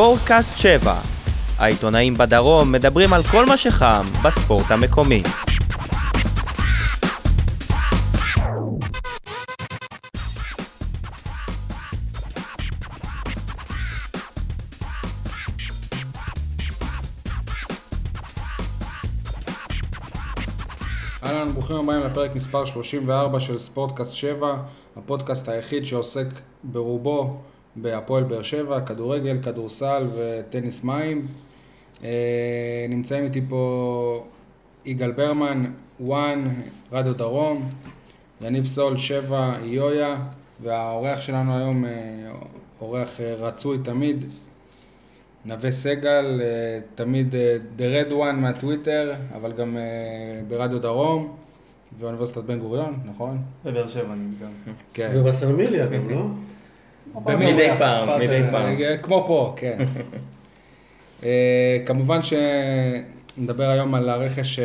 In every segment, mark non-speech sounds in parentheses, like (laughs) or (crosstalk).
ספורטקאסט 7. העיתונאים בדרום מדברים על כל מה שחם בספורט המקומי. אהלן, ברוכים הבאים לפרק מספר 34 של ספורטקאסט 7, הפודקאסט היחיד שעוסק ברובו בהפועל באר שבע, כדורגל, כדורסל וטניס מים. אה, נמצאים איתי פה יגאל ברמן, וואן, רדיו דרום, יניב סול, 7, יויה, והאורח שלנו היום, אה, אורח אה, רצוי תמיד, נווה סגל, תמיד The Red One מהטוויטר, אבל גם ברדיו דרום ואוניברסיטת בן גוריון, נכון? בבאר שבע אני גם. כן. ובסלמיליה גם, לא? מדי פעם, מדי פעם. אה, כמו פה, כן. (laughs) אה, כמובן שנדבר היום על הרכש אה,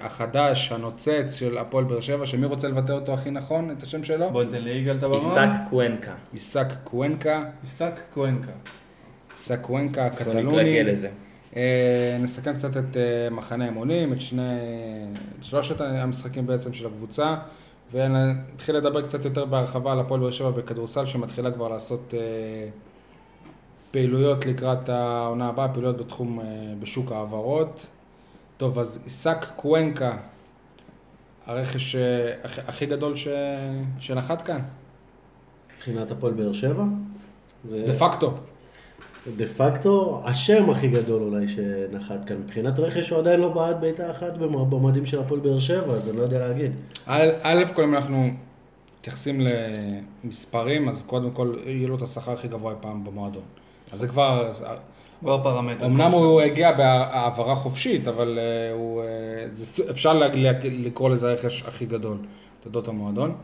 החדש, הנוצץ של הפועל באר שבע, שמי רוצה לבטא אותו הכי נכון, את השם שלו? בוא ניתן ליגאל את הבמה. עיסק קוונקה. עיסק קוונקה, עיסק קוונקה. עיסק קוונקה הקטלוני. אה, נסכם קצת את אה, מחנה האימונים, את שני, את שלושת המשחקים בעצם של הקבוצה, ונתחיל לדבר קצת יותר בהרחבה על הפועל באר שבע בכדורסל, שמתחילה כבר לעשות אה, פעילויות לקראת העונה הבאה, פעילויות בתחום, אה, בשוק ההעברות. טוב, אז עיסק קוונקה, הרכש אה, הכי- הכי גדול ש... שנחת כאן, מבחינת הפועל באר שבע. זה דה פקטו. דה פקטו השם הכי גדול אולי שנחת כאן. מבחינת רכש הוא עדיין לא בעט בעיטה אחת במ- במועדים של הפועל באר שבע, אז אני לא יודע להגיד. א', א', קודם אנחנו מתייחסים למספרים, אז קודם כל יהיה לו את השכר הכי גבוה אי פעם במועדון. אז זה כבר, כבר פרמטר. אמנם הוא הגיע בהעברה חופשית, אבל אה, הוא, אה, זה, אפשר לקרוא לזה הרכש הכי גדול בתולדות המועדון.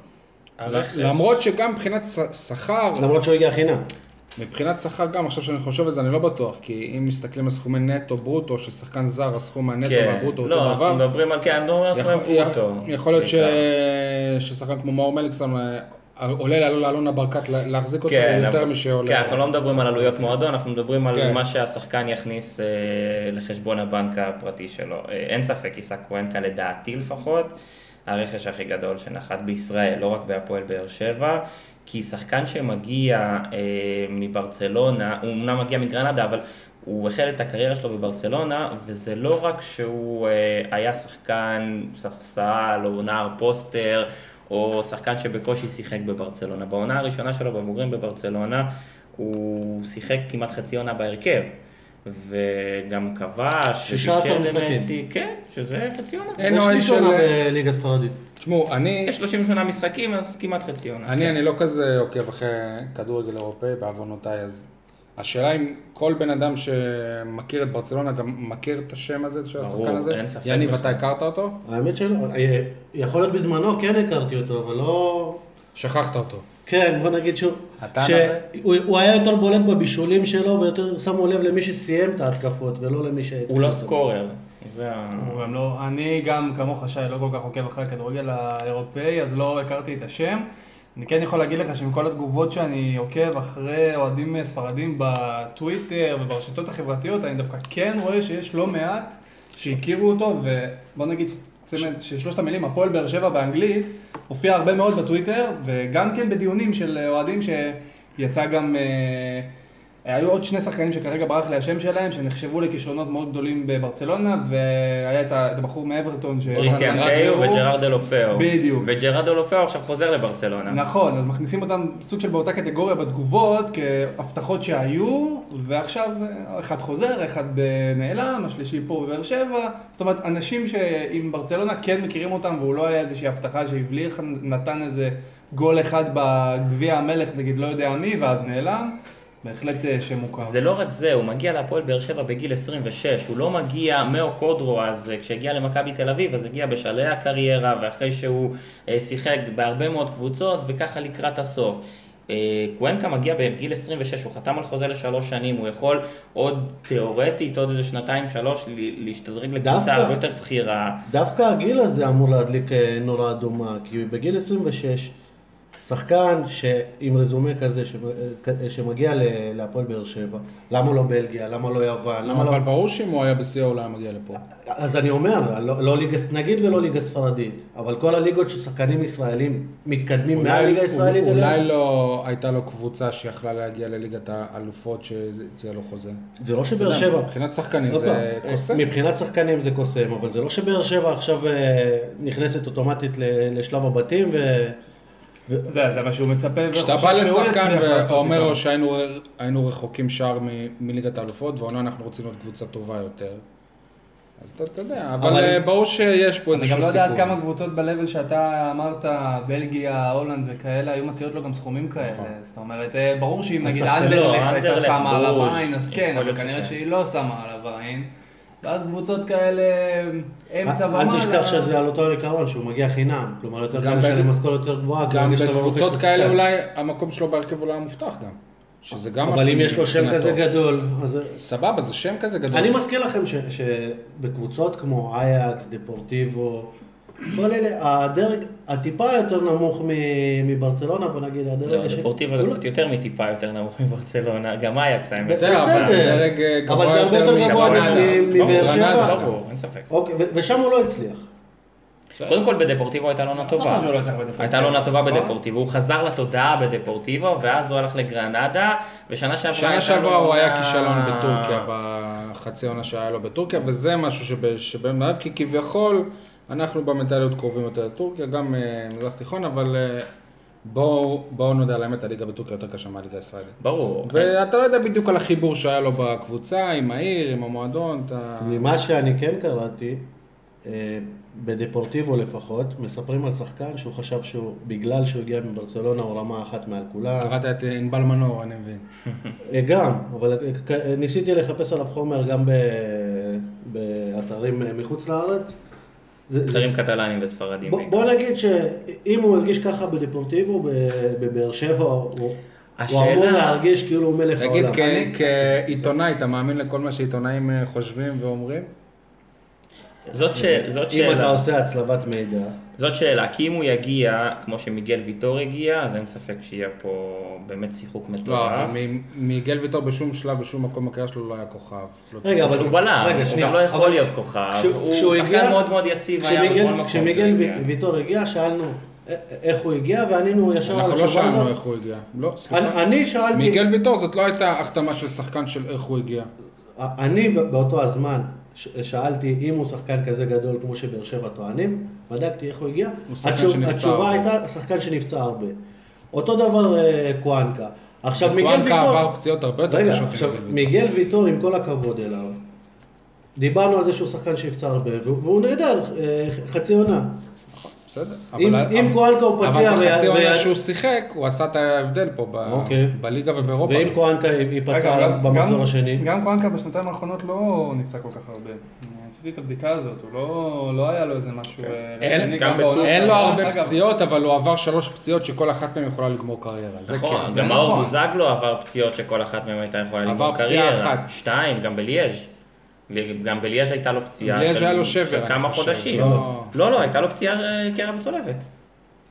הרכש. למרות שגם מבחינת שכר, למרות שהוא הגיע חינם. מבחינת שכר גם, עכשיו שאני חושב על זה, אני לא בטוח, כי אם מסתכלים על סכומי נטו ברוטו, ששחקן זר, הסכום מהנטו והברוטו לא, אותו אנחנו דבר, מדברים על, כן, לא יכול, מדברים ברוטו. יכול להיות ש... ששחקן כמו מאור מליקסון אה, עולה לאלונה ברקת לה- להחזיק אותו כן, יותר משעולה. כן, אנחנו לא מדברים על עלויות מועדון, אנחנו מדברים על כן. מה שהשחקן יכניס אה, לחשבון הבנק הפרטי שלו. אה, אין ספק, עיסק קוונקה לדעתי לפחות, הרכש הכי גדול שנחת בישראל, לא רק בהפועל באר שבע, כי שחקן שמגיע אה, מברצלונה, הוא אמנם מגיע מגרנדה, אבל הוא החל את הקריירה שלו בברצלונה, וזה לא רק שהוא אה, היה שחקן ספסל או נער פוסטר, או שחקן שבקושי שיחק בברצלונה. בעונה הראשונה שלו בבוגרים בברצלונה, הוא שיחק כמעט חצי עונה בהרכב. וגם כבש, 16 ובישל משחקים. למסי, כן, שזה חצי עונה. אין לי של... שונה בליגה הספרדית. תשמעו, אני, יש 38 משחקים, אז כמעט חצי עונה. אני, כן. אני לא כזה עוקב אחרי כדורגל אירופאי בעוונותיי, אז השאלה אם כל בן אדם שמכיר את ברצלונה גם מכיר את השם הזה של השחקן הזה? אין ספק יניב. אתה הכרת אותו? האמת שלא. אה, יכול להיות בזמנו כן הכרתי אותו, אבל לא... שכחת אותו. כן, בוא נגיד שהוא... אתה שהוא הוא היה יותר בולט בבישולים שלו, ויותר שמו לב למי שסיים את ההתקפות, ולא למי ש... הוא לא סקורר. זה ה... הוא גם לא, אני גם כמוך שי לא כל כך עוקב אחרי הכדורגל האירופאי, אז לא הכרתי את השם. אני כן יכול להגיד לך שמכל התגובות שאני עוקב אחרי אוהדים ספרדים בטוויטר וברשתות החברתיות, אני דווקא כן רואה שיש לא מעט שהכירו אותו, ובוא נגיד צמד ששלושת המילים, הפועל באר שבע באנגלית, הופיע הרבה מאוד בטוויטר, וגם כן בדיונים של אוהדים שיצא גם... אה, היו עוד שני שחקנים שכרגע ברח לי השם שלהם, שנחשבו לכישרונות מאוד גדולים בברצלונה, והיה את הבחור מאברטון ש... קריסטיאן זהו. וג'רארד דלופאו. בדיוק. וג'רארד דלופאו עכשיו חוזר לברצלונה. נכון, אז מכניסים אותם סוג של באותה קטגוריה בתגובות, כהבטחות שהיו, ועכשיו אחד חוזר, אחד נעלם, השלישי פה בבאר שבע. זאת אומרת, אנשים שעם ברצלונה כן מכירים אותם, והוא לא היה איזושהי הבטחה שהבליח, נתן איזה גול אחד בגביע המלך, נגיד לא יודע מי, ואז נעלם. בהחלט אה, שם מוכר. זה לא רק זה, הוא מגיע להפועל באר שבע בגיל 26, הוא לא מגיע מאו קודרו, אז אה, כשהגיע למכבי תל אביב, אז הגיע בשלהי הקריירה, ואחרי שהוא אה, שיחק בהרבה מאוד קבוצות, וככה לקראת הסוף. קוונקה מגיע בגיל 26, הוא חתם על חוזה לשלוש שנים, הוא יכול עוד תיאורטית, עוד איזה שנתיים, שלוש, להשתדרג? לקבוצה הרבה יותר בכירה. דווקא הגיל הזה אמור להדליק נורה אדומה, כי בגיל 26 שחקן שעם רזומה כזה, שמ- שמגיע להפועל באר שבע, למה לא בלגיה, למה לא יוון, למה לא... אבל ברור שאם הוא היה בשיא העולם מגיע לפה. אז אני אומר, לא, לא ליגה, נגיד ולא ליגה ספרדית, אבל כל הליגות ששחקנים ישראלים מתקדמים מהליגה הישראלית אולי אליה, לא הייתה לו קבוצה שיכלה להגיע לליגת האלופות שהציע לו חוזה. זה לא שבאר שבע... מבחינת שחקנים זה קוסם. מבחינת שחקנים זה קוסם, אבל זה לא שבאר שבע עכשיו אה, נכנסת אוטומטית לשלב הבתים ו... זה, זה מה שהוא מצפה כשאתה בא לשחקן ואומר. לו שהיינו היינו רחוקים שער מ- מליגת האלופות, והעונה אנחנו רוצים להיות קבוצה טובה יותר. אז אתה, אתה יודע, אבל, אבל- אה, ברור שיש פה אני איזשהו גם לא. יודע עד כמה קבוצות ב-level שאתה אמרת, בלגיה, הולנד וכאלה, היו מציעות לו גם סכומים כאלה. נכון. זאת אומרת, אה, ברור שאם נגיד אנדרלכט לא, הייתה שמה עליו עין, אז כן, אבל כנראה. שהיא לא שמה עליו עין. ואז קבוצות כאלה, אמצע ומעלה. אל תשכח שזה על אותו עיקרון, שהוא מגיע חינם. כלומר, יותר קל לשלם משכורת יותר גבוהה. גם לא בקבוצות כאלה. אולי המקום שלו בהרכב אולי מובטח גם. שזה גם אבל אם יש לו שם. כזה גדול, אז... סבבה, זה שם כזה גדול. אני מזכיר לכם שבקבוצות כמו אייקס, דפורטיבו, כל אלה, הדרג הטיפה יותר נמוך מ- מברצלונה, בוא נגיד, הדרג לא, השני. דפורטיבו זה קצת יותר מטיפה יותר נמוך מברצלונה, גם אייקס האמת. בסדר, אבל זה דרג אה, אבל גבוה זה הרבה יותר יותר גבוה מבאר. שבע. ברור, אין ספק. אוקיי, ו- ושם הוא לא הצליח. קודם כל בדפורטיבו הייתה לו עונה טובה. לא. הייתה לו עונה טובה נכון. בדפורטיבו, הוא חזר לתודעה בדפורטיבו, ואז הוא הלך לגרנדה, ושנה שעברה... שנה שעברה הוא היה כישלון בטורקיה, בחצי עונה שהיה לו בטורקיה, וזה משהו שב- שבהם אוהב, כי כביכול אנחנו במנטליות קרובים יותר לטורקיה, גם אה, מזרח תיכון, אבל אה, בואו נודה על האמת, הליגה בטורקיה יותר קשה מהליגה הישראלית. ברור. ואתה לא יודע בדיוק על החיבור שהיה לו בקבוצה, עם העיר, עם המועדון, אתה... ממה שאני כן קראתי, אה, בדפורטיבו לפחות, מספרים על שחקן שהוא חשב שהוא, בגלל שהוא הגיע מברצלונה, הוא רמה אחת מעל כולם. קראת את ענבל מנור, אני מבין. גם, אבל ניסיתי לחפש עליו חומר גם ב- באתרים מחוץ לארץ. שרים קטלנים וספרדים. בוא, בעיקר. בוא נגיד שאם הוא הרגיש ככה בדפורטיבו, ב- בבאר שבע, הוא, הוא השאלה- אמור להרגיש כאילו הוא מלך תגיד, העולם. כ- כעיתונאי, אתה מאמין לכל מה שעיתונאים אה, חושבים ואומרים? זאת ש- זאת אם אתה שאלה. עושה הצלבת מידע, זאת שאלה, כי אם הוא יגיע, כמו שמיגל ויטור הגיע, אז אין ספק שיהיה פה באמת שיחוק לא, מטורף. אבל מ- מיגל ויטור בשום שלב, בשום מקום בקריאה שלו לא היה כוכב. לא רגע, אבל- הוא בלם, רגע, הוא שנייה, גם לא יכול אבל- להיות כוכב, כשהוא- הוא כשהוא שחקן הגיע- מאוד מאוד יציב, היה כשמיגל- בכל מקום. כשמיגל הגיע. ו- ויטור הגיע, שאלנו א- איך הוא הגיע, וענינו ישר על אנחנו לא התשובה שאלנו הזאת. איך הוא הגיע. לא, סליחה. אני- שאלתי, מיגל ויטור זאת לא הייתה החתמה של שחקן של איך הוא הגיע. אני באותו הזמן שאלתי אם הוא שחקן כזה גדול כמו שבאר שבע טוענים, בדקתי איך הוא הגיע, הוא שחקן התשוב- שנפצע התשובה הרבה. הייתה שחקן שנפצע הרבה. אותו דבר אה, קואנקה. עכשיו מיגל קואנקה ויטור, עבר פציעות הרבה יותר רגע, קשות עכשיו ממיגל ויטור. מיגל ויטור עם כל הכבוד אליו, דיברנו על זה שהוא שחקן שנפצע הרבה, והוא והוא נהדר, אה, חצי עונה. בסדר. אם- אבל- אם קואנקה הוא פציע אבל בחצי עונה ו- שהוא שיחק, הוא עשה את ההבדל פה ב- אוקיי. בליגה ובאירופה. ואם קואנקה ייפצע במחזור גם- השני, גם קואנקה בשנתיים האחרונות לא נפצע כל כך הרבה. עשיתי את הבדיקה הזאת, הוא לא- לא היה לו איזה משהו... אה, אין-. אין לו. הרבה אגב, פציעות, אבל הוא עבר שלוש פציעות שכל אחת מהן יכולה לגמור קריירה. זה נכון, כן. גם מאור נכון. בוזגלו עבר פציעות שכל אחת מהן הייתה יכולה עבר לגמור פציעה קריירה. אחת. שתיים, גם בליאז'. גם בליאז' הייתה לו פציעה בליאז' של- היה לו של שבר, אני כמה חושב, חודשים. לא- לא, לא, הייתה לו פציעה אה, קרע בצולבת.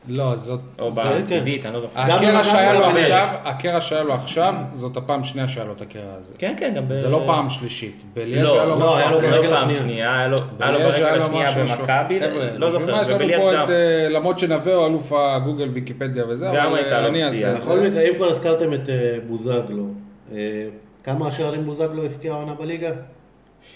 לא, זאת... או בצידית, אני לא זוכר. הקרע שהיה לו. עכשיו, הקרע שהיה לו עכשיו, זאת הפעם שנייה שהיה לו את הקרע הזה. כן, כן, גם ב... זה לא פעם שלישית. בליאז' לא, היה לו לא, משהו היה לו אחר. לא ברגל פעם השנייה. שנייה, היה לו היה לו היה ברגל לו השנייה במכבי, לא זוכר, יש לנו פה. את, אה, למרות שנווה הוא אלוף הגוגל ויקיפדיה וזה, אבל אה, לו אני. אעשה את זה. אם כבר הזכרתם את בוזגלו, כמה שערים בוזגלו הבקיע העונה בליגה?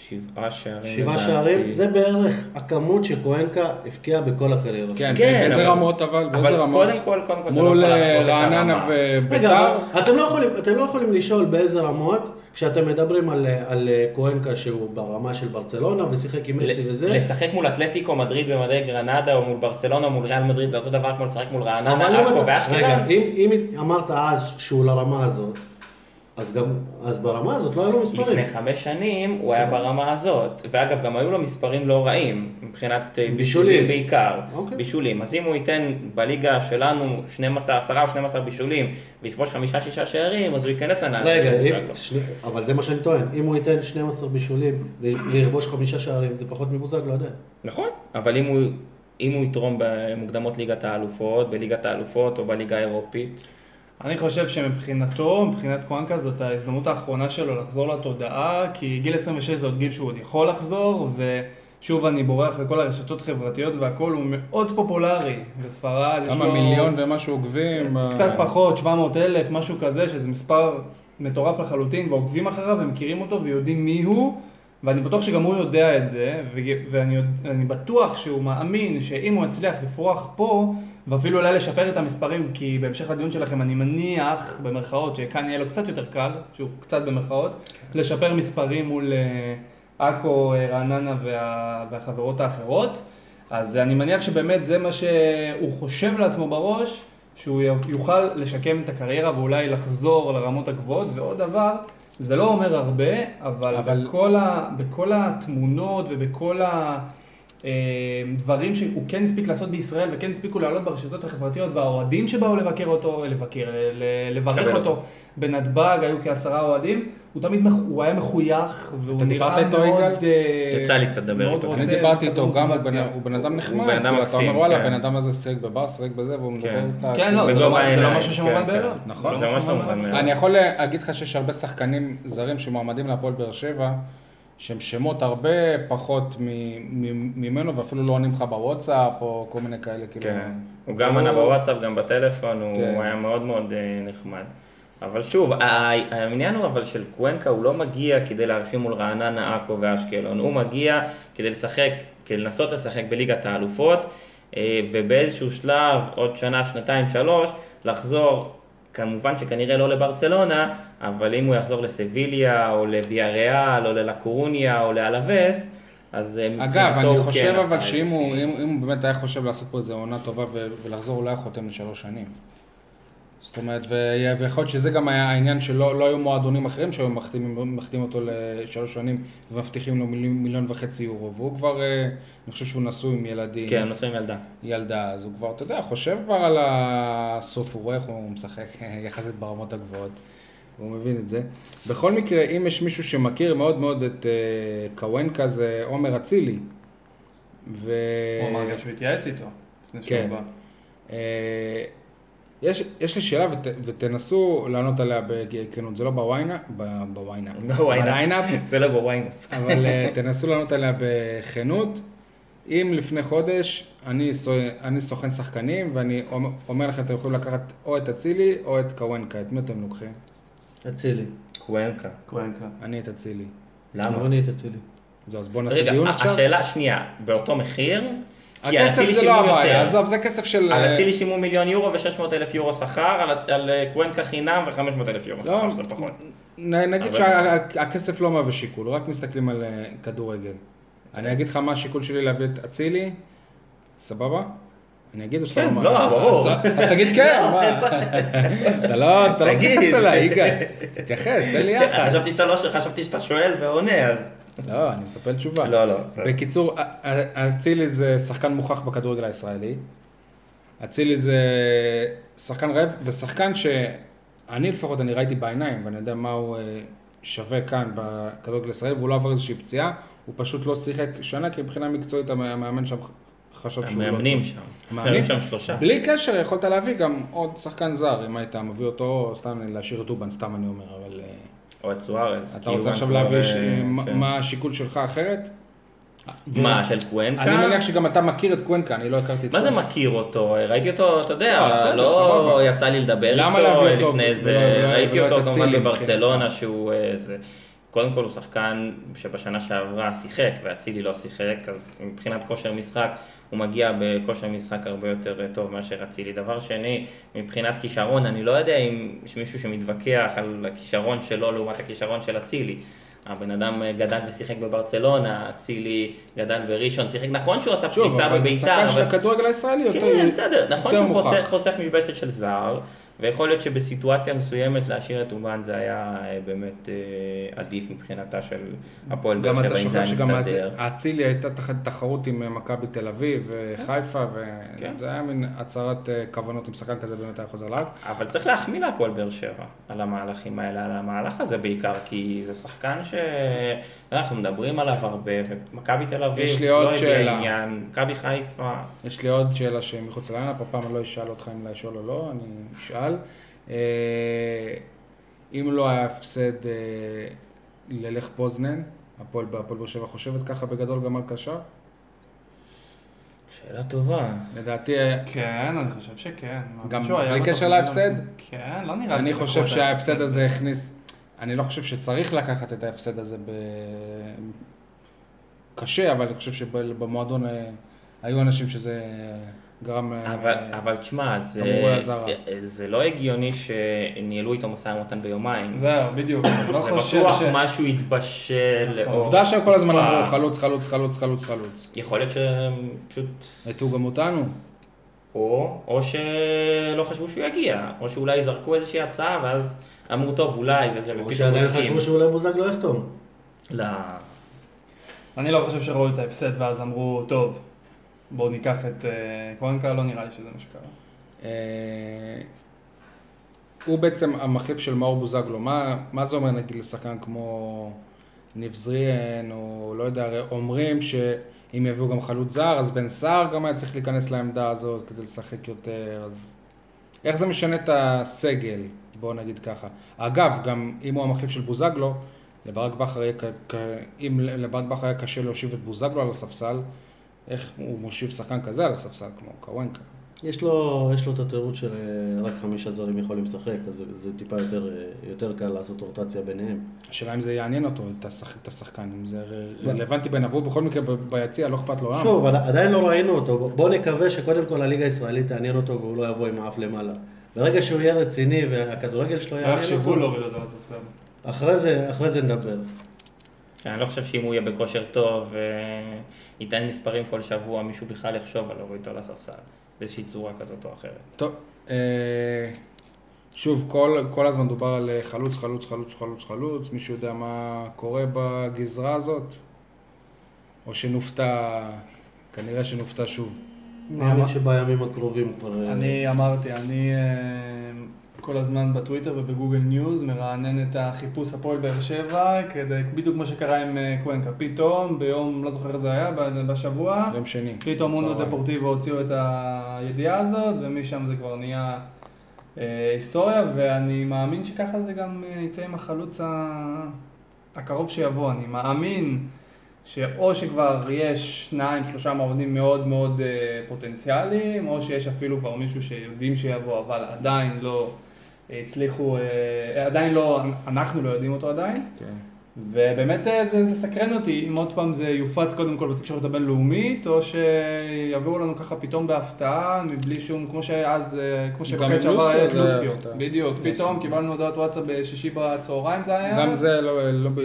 שבעה שערים. שבעה לדעתי. שערים, זה בערך הכמות שקוונקה הבקיע בכל הקריירה. כן, כן, באיזה אבל- רמות אבל? באיזה אבל רמות? קודם כל, קודם כל, לא מול יכול אה, רעננה. וביתר? רגע, אתם לא, יכולים, אתם לא יכולים לשאול באיזה רמות, כשאתם מדברים על, אה, על אה, קוונקה שהוא ברמה של ברצלונה ושיחק עם מסי וזה, לשחק מול אתלטיקו מדריד במדי גרנדה או מול ברצלונה או מול ריאל מדריד זה אותו דבר כמו לשחק מול אבל רעננה, עכו אתה- רגע, ואשקלון. אם, אם אמרת אז שהוא לרמה הזאת, אז גם, אז ברמה הזאת לא היו לו מספרים. לפני חמש שנים הוא היה ברמה הזאת, ואגב גם היו לו מספרים לא רעים, מבחינת אה, בישולים. בעיקר, אוקיי. בישולים, אז אם הוא ייתן בליגה שלנו 12, 10 או 12 בישולים ויכבוש חמישה שישה שערים, אז הוא ייכנס לנעליים רגע, אם. שני, אבל זה מה שאני טוען, אם הוא ייתן 12 בישולים ויכבוש חמישה שערים, זה פחות מבוזגלו עדיין. נכון, אבל אם הוא אם הוא יתרום במוקדמות ליגת האלופות, בליגת האלופות או בליגה האירופית. אני חושב שמבחינתו, מבחינת קוואנקה, זאת ההזדמנות האחרונה שלו לחזור לתודעה, כי גיל 26 זה עוד גיל שהוא עוד יכול לחזור, ושוב אני בורח לכל הרשתות החברתיות והכל, הוא מאוד פופולרי בספרד. כמה לו מיליון ומשהו עוקבים. קצת אה, פחות, 700 אלף, משהו כזה, שזה מספר מטורף לחלוטין, ועוקבים אחריו ומכירים אותו ויודעים מי הוא, ואני בטוח שגם הוא יודע את זה, ואני בטוח שהוא מאמין שאם הוא יצליח לפרוח פה, ואפילו אולי לשפר את המספרים, כי בהמשך לדיון שלכם אני מניח, במרכאות, שכאן יהיה לו קצת יותר קל, שהוא קצת במרכאות, לשפר מספרים מול אה, עכו, אה, רעננה וה, והחברות האחרות. אז אני מניח שבאמת זה מה שהוא חושב לעצמו בראש, שהוא יוכל לשקם את הקריירה ואולי לחזור לרמות הגבוהות. ועוד דבר, זה לא אומר הרבה, אבל, אבל-. בכל, ה, בכל התמונות ובכל הדברים שהוא כן הספיק לעשות בישראל וכן הספיקו לעלות ברשתות החברתיות והאוהדים שבאו לבקר אותו, לבקר, ל- לברך אותו. בנתב"ג, היו כעשרה אוהדים, הוא תמיד, הוא היה מחוייך והוא אתה נראה דיברת איתו, מאוד... יגאל? אה, יצא לי קצת לדבר איתו. אני רוצה דיברתי איתו גם, הוא בן-. הוא אדם נחמד, בן אדם כאילו, אתה מקסים, אומר וואלה, כן. הבן אדם הזה שיחק בבר, שיחק בזה, והוא מדבר כן. איתך. כן, לא, זה בגובה לא, זה לא משהו שמובן כן. כן. נכון. זה לא ממש לא. מובן אני יכול להגיד לך שיש הרבה שחקנים זרים שמועמדים להפועל באר שבע, שהם שמות הרבה פחות ממנו, ואפילו לא עונים לך בוואטסאפ, או כל מיני כאלה, כאילו. כן, הוא גם ענה בוואטסאפ, גם בטלפון, הוא כן. היה מאוד מאוד אה, נחמד. אבל שוב, העניין הוא אבל של קוונקה, הוא לא מגיע כדי להרשים מול רעננה, עכו ואשקלון, הוא מגיע כדי לשחק, כדי לנסות לשחק בליגת האלופות, אה, ובאיזשהו שלב, עוד שנה, שנתיים, שלוש, לחזור, כמובן שכנראה לא לברצלונה, אבל אם הוא יחזור לסביליה, או לביאריאל, או ללקורוניה, או לאלווס, אז אה, אגב, אני חושב כן אבל שאם הוא, אם, אם הוא באמת היה חושב לעשות פה איזה עונה טובה ולחזור, הוא לא היה חותם לשלוש שנים. זאת אומרת, ו- ויכול להיות שזה גם היה העניין שלא לא היו מועדונים אחרים שהיו מחתימים אותו לשלוש שנים ומבטיחים לו מיליון, מיליון וחצי יורו, והוא כבר, אה, אני חושב שהוא נשוי עם ילדים, כן, נשוי עם ילדה. ילדה, אז הוא כבר, אתה יודע, חושב כבר על הסוף, הוא רואה איך הוא משחק (laughs) יחסית ברמות הגבוהות, הוא מבין את זה. בכל מקרה, אם יש מישהו שמכיר מאוד מאוד את אה, קוונקה זה עומר אצילי. ו... הוא אמר גם שהוא התייעץ איתו. לפני שהוא כן. יש, יש לי שאלה ות, ותנסו לענות עליה בכנות, זה לא בוויינאפ, ב- בוויינאפ, בליינאפ, (laughs) זה לא בוויינאפ. אבל אה, (laughs) תנסו לענות עליה בכנות. אם לפני חודש אני, אני סוכן שחקנים ואני אומר- אומר לכם, אתם יכולים לקחת או את אצילי או את קוונקה, את מי אתם לוקחים? אצילי. קוונקה. קוונקה. אני את אצילי. למה? אני את אצילי. זהו, אז בואו נעשה רגע, דיון עכשיו. השאלה, שנייה, באותו מחיר? הכסף זה לא הבעיה. עזוב, זה כסף של... על אה, אצילי שילמו מיליון יורו ו-600 אלף יורו שכר, על- על אה, קוונקה חינם ו-500 אלף יורו לא, שכר, זה פחות. נגיד שהכסף לא מהווה שיקול, רק מסתכלים על אה, כדורגל. אני אגיד לך מה השיקול שלי להביא את אצילי, סבבה? אני אגיד או שאתה כן, לא לא, מאמין? ברור. אז- תגיד כן, מה? אתה לא לא. מתייחס אליי, יגאל. תתייחס, תן לי יחס. שאתה לא- חשבתי שאתה שואל ועונה, אז... לא, אני מצפה לתשובה. לא, לא. בקיצור, אצילי זה שחקן מוכח בכדורגל הישראלי. אצילי זה שחקן רעב, ושחקן שאני לפחות, אני ראיתי בעיניים, ואני יודע מה הוא אה, שווה כאן בכדורגל הישראלי, והוא לא עבר איזושהי פציעה, הוא פשוט לא שיחק שנה, כי מבחינה מקצועית המ- המאמן שם חשב שהוא לא... המאמנים שם. המאמנים? שם שלושה. בלי קשר, יכולת להביא גם עוד שחקן זר, אם היית מביא אותו, או סתם להשאיר את אובן, סתם אני אומר, אבל... אה, או את סוארז. אתה כי רוצה עכשיו להביא, אה, מה- כן. מה השיקול שלך אחרת? מה, של קוונקה? אני מניח שגם אתה מכיר את קוונקה, אני לא הכרתי את מה זה קוונקה. מכיר אותו? ראיתי אותו, אתה לא, יודע, לא סבבה. יצא לי לדבר איתו לפני זה, ראיתי אותו כמובן בברצלונה? שהוא איזה... קודם כל הוא שחקן שבשנה שעברה שיחק ואצילי לא שיחק, אז מבחינת כושר משחק הוא מגיע בכושר משחק הרבה יותר טוב מאשר אצילי. דבר שני, מבחינת כישרון, אני לא יודע אם יש מישהו שמתווכח על הכישרון שלו לעומת הכישרון של אצילי. הבן אדם גדל ושיחק בברצלונה, אצילי גדל בראשון, שיחק, נכון שהוא עשה שוב, פריצה אבל זה בביתר, שחקן של. הכדורגל הישראלי, יותר כן, בסדר, נכון שהוא מוכח. חוסך, חוסך משבצת של זר, ויכול להיות שבסיטואציה מסוימת להשאיר את אומן זה היה אה, באמת אה, עדיף מבחינתה של הפועל באר גם שבע, אתה אם זה היה שוכח שגם. האצילי הייתה תחת תחרות עם אה, מכבי תל אביב וחיפה, כן. וזה היה מין הצהרת כוונות עם שחקן כזה באמת היה חוזר לארץ. אבל צריך להחמיא להפועל באר שבע על המהלכים האלה, על המהלך הזה בעיקר, כי זה שחקן שאנחנו מדברים עליו הרבה, ומכבי תל אביב יש לי לא עוד הביע. עניין, מכבי חיפה, יש לי עוד שאלה שמחוץ לעניין, הפעם אני לא אשאל אותך אם לשאול או לא, אני אשאל. אה, אם לא היה הפסד אה, ללך פוזנן, הפועל בהפועל באר שבע חושבת ככה בגדול גם על קשר? שאלה טובה. לדעתי, אה, כן, אני חושב שכן. גם בלי קשר להפסד? כן, לא נראה לי אני חושב שההפסד הזה הכניס, אני לא חושב שצריך לקחת את ההפסד הזה ב... קשה, אבל אני חושב שבמועדון היו אנשים שזה גרם להם... אבל, אה, אבל תשמע, זה, תמרורי אזהרה. זה לא הגיוני שניהלו איתו משא ומתן ביומיים. זהו, בדיוק. לא זה חושב בטוח ש... משהו התבשל. נכון. עובדה שהם כל הזמן. אמרו חלוץ, חלוץ, חלוץ, חלוץ, חלוץ. יכול להיות שהם פשוט... הטעו גם אותנו. או, או שלא חשבו שהוא יגיע, או שאולי זרקו איזושהי הצעה ואז אמרו טוב אולי וזה או שעדיין. חשבו שאולי בוזגלו יחתום. לא. אני לא חושב שראו את ההפסד ואז אמרו, טוב, בואו ניקח את אה, קוונקה, לא נראה לי שזה מה שקרה. אה, הוא בעצם המחליף של מאור בוזגלו. מה, מה זה אומר נגיד לשחקן כמו ניב זריאן, או לא יודע, הרי אומרים שאם יביאו גם חלוץ זר, אז בן סער גם היה צריך להיכנס לעמדה הזאת כדי לשחק יותר, אז איך זה משנה את הסגל, בואו נגיד ככה. אגב, גם אם הוא המחליף של בוזגלו, לברק בכר ק- אם לברק בכר היה קשה להושיב את בוזגלו על הספסל, איך הוא מושיב שחקן כזה על הספסל, כמו קוונקה. יש לו, יש לו את התירוץ של אה, רק חמישה זרים יכולים לשחק, אז זה, זה טיפה יותר, אה, יותר קל לעשות רוטציה ביניהם. השאלה אם זה יעניין אותו, את, השח... את השחקן, אם זה ר- רלוונטי בעיניו, בכל מקרה ב- ביציע, לא אכפת לו למה. שוב, עד- עדיין לא ראינו אותו, בואו נקווה שקודם כל הליגה הישראלית תעניין אותו והוא לא יבוא עם האף למעלה. ברגע שהוא יהיה רציני והכדורגל שלו לא יעניין אותו, להוריד אותו לספסל. אחרי זה, אחרי זה נדבר. כן, אני לא חושב שאם הוא יהיה בכושר טוב וייתן מספרים כל שבוע, מישהו בכלל יחשוב על להוריד אותו לספסל, באיזושהי צורה כזאת או אחרת. טוב, אה, שוב, כל, כל הזמן דובר על אה, חלוץ, חלוץ, חלוץ, חלוץ, חלוץ, מישהו יודע מה קורה בגזרה הזאת? או שנופתע, כנראה שנופתע שוב. מאמין שבימים הקרובים כבר... אה, אני אמרתי, אני אה, כל הזמן בטוויטר ובגוגל ניוז מרענן את החיפוש הפועל באר שבע, כדי, בדיוק כמו שקרה עם אה, קוונקה. פתאום, ביום, לא זוכר איזה היה, בשבוע, יום שני. פתאום צהריים. דפורטיבו הוציאו את הידיעה הזאת, ומשם זה כבר נהיה אה, היסטוריה, ואני מאמין שככה זה גם אה, יצא עם החלוץ ה- הקרוב שיבוא. אני מאמין שאו שכבר יש שניים, שלושה מועמדים מאוד מאוד אה, פוטנציאליים, או שיש אפילו כבר מישהו שיודעים שיבוא, אבל עדיין לא הצליחו, אה, עדיין לא, אנחנו לא יודעים אותו עדיין. כן. ובאמת אה, זה מסקרן אותי, אם עוד פעם זה יופץ קודם כל בתקשורת הבינלאומית, או שיביאו לנו ככה פתאום בהפתעה, מבלי שום, כמו שאז, אה, כמו שבקיץ עם שעבר היה את לוסיו. בדיוק, פתאום קיבלנו הודעת וואטסאפ בשישי בצהריים זה היה. גם זה לא, לא ב...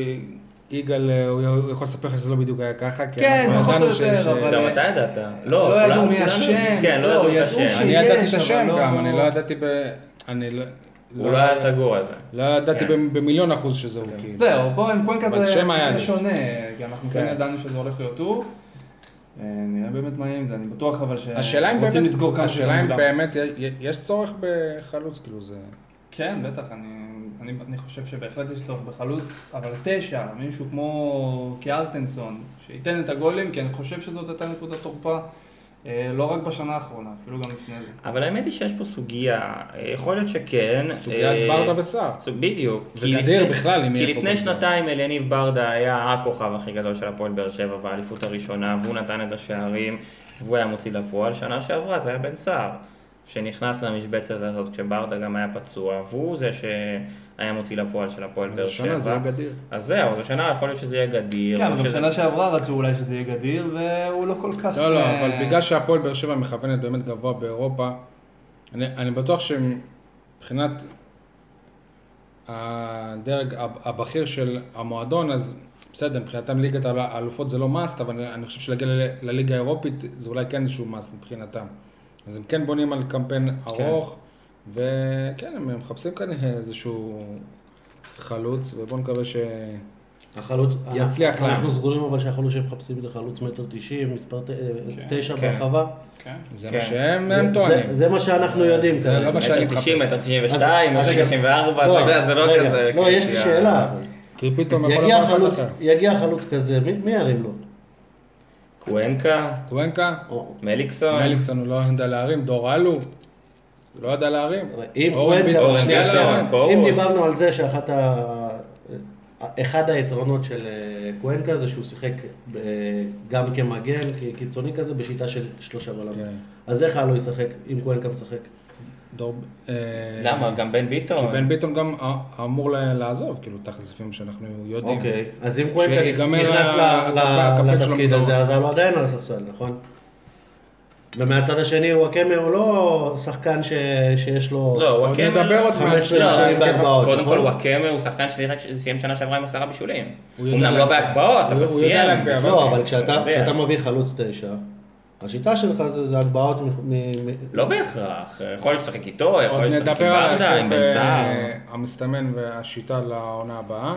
יגאל, הוא הוא יכול לספר לך שזה לא בדיוק היה ככה, כי כן, אנחנו פחות או ידענו יותר, שיש... אבל- גם אתה ידעת. לא כולם- ידעו מי השם, כן, לא לא, ידעו את השם. ש- אני ידעתי את השם גם, לא- אני לא ידעתי ב... אני לא... הוא לא היה סגור על זה. לא ידעתי כן. במיליון אחוז שזה הוא, כאילו. זהו, בוא עם קוונקה אבל זה שם היה זה לי. שונה, כי אנחנו כן כן. ידענו שזה הולך להיות הוא. אה, נראה באמת מה יהיה עם זה, אני בטוח אבל שרוצים באמת, לסגור כמה שיותר השאלה אם. באמת יש צורך בחלוץ, כאילו זה... כן, בטח, אני, אני, אני חושב שבהחלט יש צורך בחלוץ, אבל תשע, מישהו כמו קיארטנסון, שייתן את הגולים, כי אני חושב שזאת הייתה נקודת תורפה, לא רק בשנה האחרונה, אפילו גם לפני זה. אבל האמת היא שיש פה סוגיה, אה, יכול להיות שכן. סוגיית אה, ברדה וסער. סוג- בדיוק. כי וגדיר לפני- בכלל, אם כי יהיה פה לפני גם זה. שנתיים אליניב ברדה היה הכוכב הכי גדול של הפועל באר שבע באליפות הראשונה, והוא נתן את השערים, והוא היה מוציא לפועל. שנה שעברה זה היה בן סער, שנכנס למשבצת הזאת כשברדה גם היה פצוע, והוא זה שהיה מוציא לפועל של הפועל באר שבע. השנה זה היה גדיר. אז זהו, אז השנה יכול להיות שזה יהיה גדיר. כן, אבל גם שזה- שנה שעברה רצו אולי שזה יהיה גדיר, והוא לא כל כך... לא, לא, אה, אבל בגלל שהפועל באר שבע מכוונת באמת גבוה באירופה, אני, אני בטוח שמבחינת הדרג הב- הבכיר של המועדון, אז בסדר, מבחינתם ליגת האל- האלופות זה לא מאסט, אבל אני, אני חושב שלהגיע לליגה האירופית זה אולי כן איזשהו מאסט מבחינתם. אז הם כן בונים על קמפיין ארוך, וכן, הם מחפשים כאן איזשהו חלוץ, ובואו נקווה ש... החלוץ, יצליח להם. אנחנו סגורים אבל שהחלוץ שהם מחפשים זה חלוץ מטר תשעים, מספר ת- תשע כן. ברחבה. כן. זה כן. מה שהם זה- הם טוענים. זה- זה מה שאנחנו יודעים. זה כרגע. לא מה שאני מטר 90, מחפש. מטר 92, אז- מטר 94, אתה יודע, זה לא רגע, כזה. לא, יש לי שאלה. כי פתאום יכול יגיע לבוא חלוץ- אחר. יגיע חלוץ כזה, מי- מי ירים לו? קוונקה, קוונקה, מליקסון. מליקסון הוא לא ידע להרים, דור אלו, הוא לא ידע להרים. אם. קורו. אם דיברנו על זה שאחת ה... אחד היתרונות של אה, קוונקה זה שהוא שיחק אה, גם כמגן, כקיצוני כזה, בשיטה של שלושה בלמים. כן. אז איך הלו ישחק אם קוונקה משחק? דור... אה, למה? גם בן ביטון. כי בן ביטון גם אמור לעזוב, כאילו, תכלס לפי מה שאנחנו יודעים. אוקיי, אז אם שיגמר נכנס ל- ה- ל- הקמפיין שלו לתפקיד. הזה, אז הלו עדיין על הספסל, נכון? ומהצד השני וואקמה הוא לא שחקן ש- שיש לו... לא, וואקמה... נדבר עוד מעט. 15 לא, שנים בהגבהות, קודם כל נכון? וואקמה הוא שחקן ששיחק- סיים שנה שעברה עם עשרה בישולים. הוא אמנם לא. בהגבהות, הוא- אבל הוא סיים. לא, אבל. כשאתה מביא חלוץ תשע, השיטה שלך זה זה הגבהות מ... מ- מ- לא בהכרח, יכול להיות לשחק איתו, יכול להיות לשחק עם ברדה, עם בן סער. אה, המסתמן והשיטה לעונה הבאה.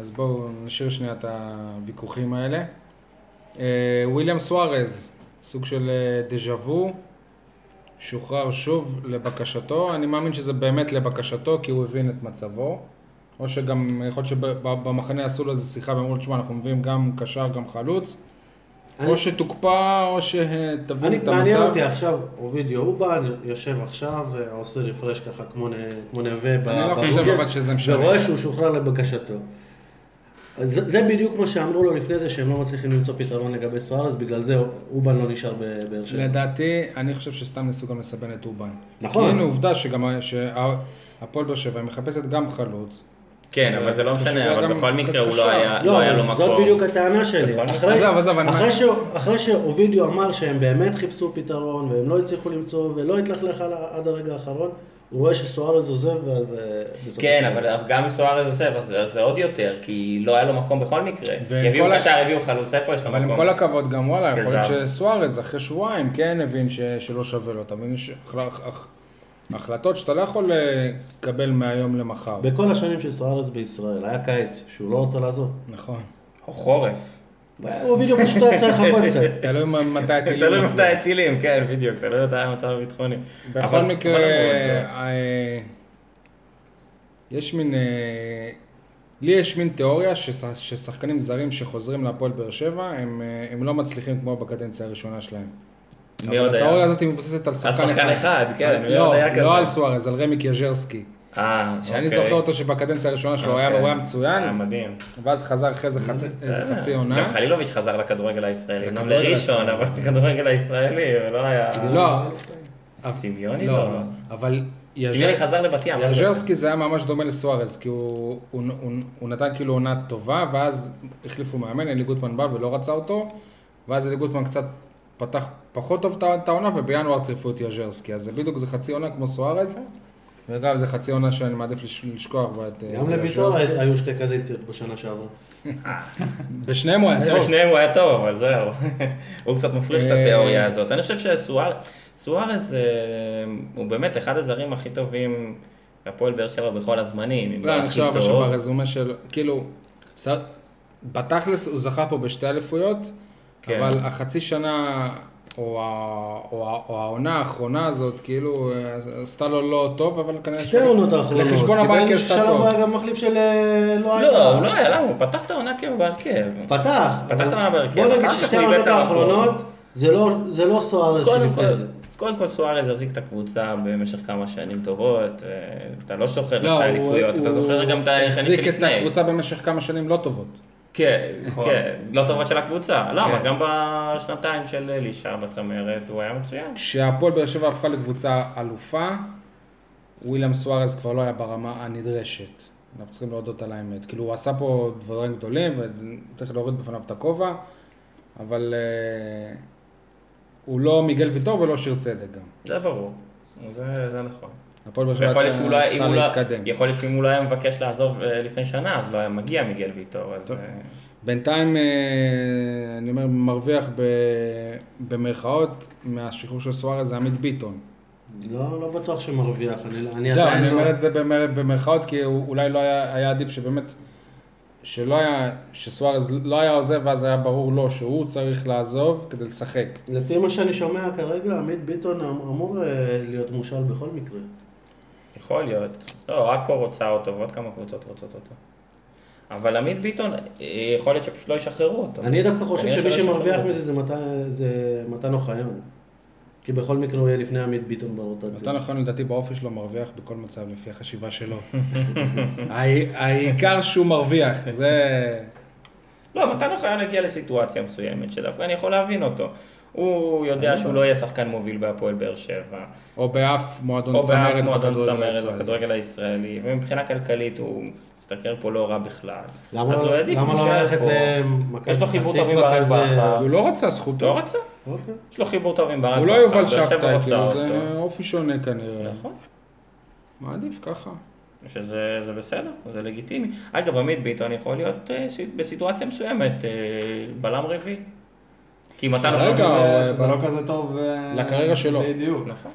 אז בואו נשאיר שנייה את הוויכוחים האלה. אה, וויליאם סוארז, סוג של אה, דז'ה וו, שוחרר שוב לבקשתו. אני מאמין שזה באמת לבקשתו, כי הוא הבין את מצבו. או שגם, יכול להיות שבמחנה עשו לו איזו שיחה ואמרו לו, תשמע, אנחנו מביאים גם קשר, גם חלוץ. אני- או שתוקפא, או שתבין אני, את מעניין המצב. אותי עכשיו, אובידיו אובן יושב עכשיו, אה, עושה רפרש ככה כמו, כמו נווה אני לא חושב אבל שזה משנה. ורואה שהוא שוחרר לבקשתו. זה, זה בדיוק מה שאמרו לו לפני זה, שהם לא מצליחים למצוא פתרון לגבי סוארז, בגלל זה אובן לא נשאר בבאר שבע. לדעתי, אני חושב שסתם ניסו גם לסבן את אובן. נכון. כי הנה עובדה שגם שהפועל באר שבע מחפשת גם חלוץ. כן, אבל זה לא משנה, אבל בכל מקרה הוא. לא היה לא, לא היה לו מקום. זאת בדיוק הטענה שלי. אחרי, עזוב, עזוב, שאובידיו אמר שהם באמת חיפשו פתרון, והם לא הצליחו למצוא, ולא התלכלך עד הרגע האחרון, הוא רואה שסוארז עוזב, ו... כן, אבל גם אם סוארז עוזב, אז זה עוד יותר, כי לא היה לו מקום בכל מקרה. יביאו קשר, יביאו חלוץ, איפה יש לו אבל עם מקום? כל הכבוד, גם וואלה, יכול להיות. שסוארז אחרי שבועיים כן הבין שלא שווה לו. אתה מבין? החלטות שאתה לא יכול לקבל מהיום למחר. בכל השנים של סוארז בישראל, היה קיץ שהוא לא רצה לעזוב. נכון. או חורף. אובידיו פשוט היה צריך לחכות קצת. (laughs) תלוי מתי הטילים תלוי. מתי הטילים, כן, בדיוק, תלוי מתי המצב הביטחוני. בכל מקרה, אה, יש מין, אה, לי יש מין תיאוריה שש- ששחקנים זרים שחוזרים להפועל באר שבע, הם, אה, הם לא מצליחים כמו בקדנציה הראשונה שלהם. מי עוד היה? התיאוריה הזאת מבוססת על שחקן שחקן אחד, כן, מי לא, עוד היה כזה? לא על סוארז, על רמי קיאז'רסקי. אה, שאני אוקיי. זוכר אותו שבקדנציה הראשונה שלו היה אוקיי. היה מצוין, היה מדהים. ואז חזר אחרי זה חצי- איזה בסדר. חצי עונה. גם חלילוביץ' חזר לכדורגל הישראלי, לכדורגל לראשון. אבל לכדורגל הישראלי, ולא היה... לא, סמיוני לא, לא. לא, אבל סמיוני חזר לבת ים. לא יאז'רסקי זה היה ממש דומה לסוארז, כי הוא נתן כאילו עונה טובה, ואז החליפו מאמן, אלי גוטמן בא ולא רצה אותו, ואז אלי גוטמן קצת פתח פחות טוב את העונה, ובינואר צירפו את יאז'רסקי, אז זה בדיוק זה חצי עונה כמו סוארז, וגם זה חצי עונה שאני מעדיף לש- לשכוח בה את אה, גם לביטור יאז'רסקי. היו שתי קדנציות בשנה שעברה. (laughs) בשניהם הוא היה טוב. בשניהם הוא היה טוב, אבל זהו. (laughs) הוא קצת מפריך את אה, התיאוריה הזאת. אני חושב שסוארז אה, הוא באמת אחד הזרים הכי טובים בהפועל באר שבע בכל הזמנים. לא, אני חושב אבל טוב. שברזומה של, כאילו, בתכלס הוא זכה פה בשתי אליפויות, כן. אבל החצי שנה, או או או העונה האחרונה הזאת, כאילו, אה, עשתה לו לא טוב, אבל כנראה... שתי העונות האחרונות. לחשבון הבנק עשתה טוב. הוא היה גם מחליף של אה, לא לא, הוא לא היה, למה? הוא פתח את העונה כאילו בהרכב. פתח. פתח את העונה בהרכב, בוא נגיד ששתי העונות את. האחרונות, זה לא- זה לא סוארז קודם שלפני כל, זה. קודם כל סוארז החזיק את הקבוצה במשך כמה שנים טובות, אה, אתה לא זוכר את לא, הוא- האליפויות, אתה זוכר גם את השנים החזיק את שלפני. הקבוצה במשך כמה שנים לא טובות. כן, כן, לא טובות של הקבוצה. למה? כן. גם בשנתיים של אלישע בצמרת הוא היה מצוין. כשהפועל באר שבע הפכה לקבוצה אלופה, וויליאם סוארז כבר לא היה ברמה הנדרשת. אנחנו צריכים להודות על האמת. כאילו, הוא עשה פה דברים גדולים, וצריך להוריד בפניו את הכובע, אבל אה, הוא לא מיגל ויטור ולא שיר צדק גם. זה ברור, זה זה נכון. הפועל באר שבע לא צריכה לא- להתקדם. יכול להיות שאם הוא לא היה מבקש לעזוב אה, לפני שנה, אז לא היה מגיע מיגל ויטור. אז אה, בינתיים, אה, אני אומר, מרוויח ב, במרכאות מהשחרור של סוארז זה עמית ביטון. לא, לא בטוח שמרוויח, אני, אני זהו, עדיין אני לא... אומר את זה במר- במרכאות, כי הוא- אולי לא היה, היה עדיף שבאמת, שלא היה, שסוארז לא היה עוזב, ואז היה ברור לו שהוא צריך לעזוב כדי לשחק. לפי מה שאני שומע כרגע, עמית ביטון אמ- אמור להיות מושל בכל מקרה. יכול להיות. לא, עכו רוצה אותו ועוד כמה קבוצות רוצות אותו. אבל עמית ביטון, יכול להיות שפשוט לא ישחררו אותו. אני דווקא חושב שמי שמרוויח. מזה זה מתן- זה מתן אוחיון. כי בכל מקרה הוא יהיה לפני עמית ביטון ברוטציה. אתה נכון, לדעתי באופי שלו מרוויח בכל מצב, לפי החשיבה שלו. (laughs) העי- העיקר שהוא מרוויח, זה... לא, מתן אוחיון הגיע לסיטואציה מסוימת, שדווקא אני יכול להבין אותו. הוא יודע שהוא לא יהיה שחקן מוביל בהפועל באר שבע, או באף מועדון צמרת בכדורגל הישראלי. ומבחינה כלכלית הוא משתכר פה לא רע בכלל. למה לא- לא ללכת. למכבי יש לו חיבור טוב עם ברק? בכר. הוא לא רצה זכותו. לא רצה? אוקיי. יש לו חיבור טוב עם ברק הוא לא בכר, יובל שבתאי, כאילו, זה. אופי שונה כנראה. נכון. מעדיף ככה. שזה זה בסדר, זה לגיטימי. אגב, עמית ביטון יכול להיות אה, בסיטואציה מסוימת אה, בלם רביעי. כי מתן. אה, שזה- שזה ב- לא כזה טוב. אה, לקריירה שלו. בדיוק. נכון.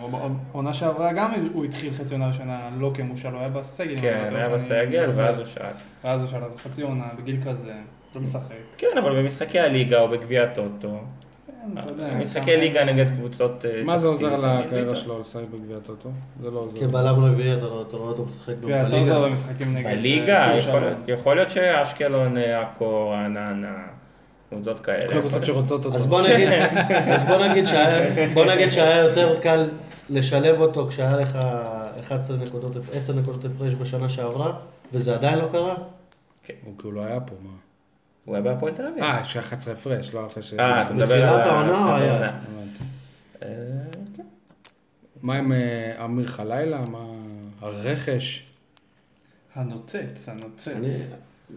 הוא- עונה שעברה גם הוא התחיל חצי עונה ראשונה לא כמושל, הוא היה בסגל. כן, בטוח היה שאני- בסגל, ואז הוא שאל. ואז הוא שאל, אז חצי עונה, בגיל כזה, לא משחק. כן, אבל במשחקי הליגה או בגביע הטוטו, כן, יודע, משחקי ליגה נגד קבוצות... אה, מה זה עוזר לקריירה. שלו לשחק בגביע הטוטו? זה לא עוזר. כבלם רביעי אתה רואה- רואה אותו משחק בליגה. הטוטו במשחקים נגד... בליגה, אה, יכול. להיות- שאשקלון, אה, עכו, רעננה, קבוצות כאלה. כל הקבוצות שרוצות אותו. אז בוא נגיד, אז בוא נגיד שהיה, בוא נגיד שהיה יותר קל לשלב אותו כשהיה לך 11 נקודות, 10 נקודות הפרש בשנה שעברה, וזה עדיין לא קרה? הוא כאילו לא היה פה, מה? הוא היה בהפועל תל אביב. אה, יש 11 הפרש, לא אחרי ש... אה, אתה מדבר על העונה הוא בתחילת היה. העונה. הבנתי. אה, כן. מה עם אה, אמיר חלילה? מה... הרכש? הנוצץ, הנוצץ.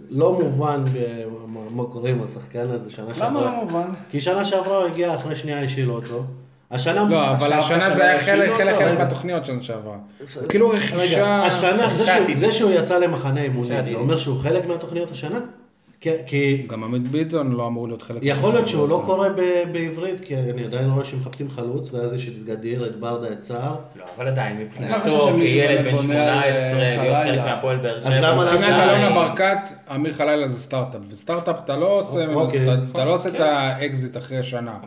לא מובן מה- קורה עם השחקן הזה שנה שעברה. למה לא מובן? כי שנה שעברה הוא הגיע אחרי שנייה השילו אותו. השנה... לא, אבל השנה זה היה חלק חלק-. מהתוכניות שנה שעברה. כאילו רכישה... השנה, זה שהוא- יצא למחנה אימונים, זה אומר שהוא חלק מהתוכניות השנה? כי- כי גם עמית ביטון לא אמור להיות חלק... יכול להיות שהוא לא. קורא בעברית, כי אני עדיין רואה שמחפשים חלוץ, ואז יש את גדיר, את ברדה, את סער. לא, אבל עדיין, אני חושב מבחינתו, כילד בן בונה על, 18, אה, להיות חלק. מהפועל באר אז שבע. למה מבחינת עדיין- אלונה ברקת, אמיר חלילה זה סטארט-אפ, וסטארט-אפ אתה לא עושה, אוקיי. לא את כן. האקזיט אחרי שנה.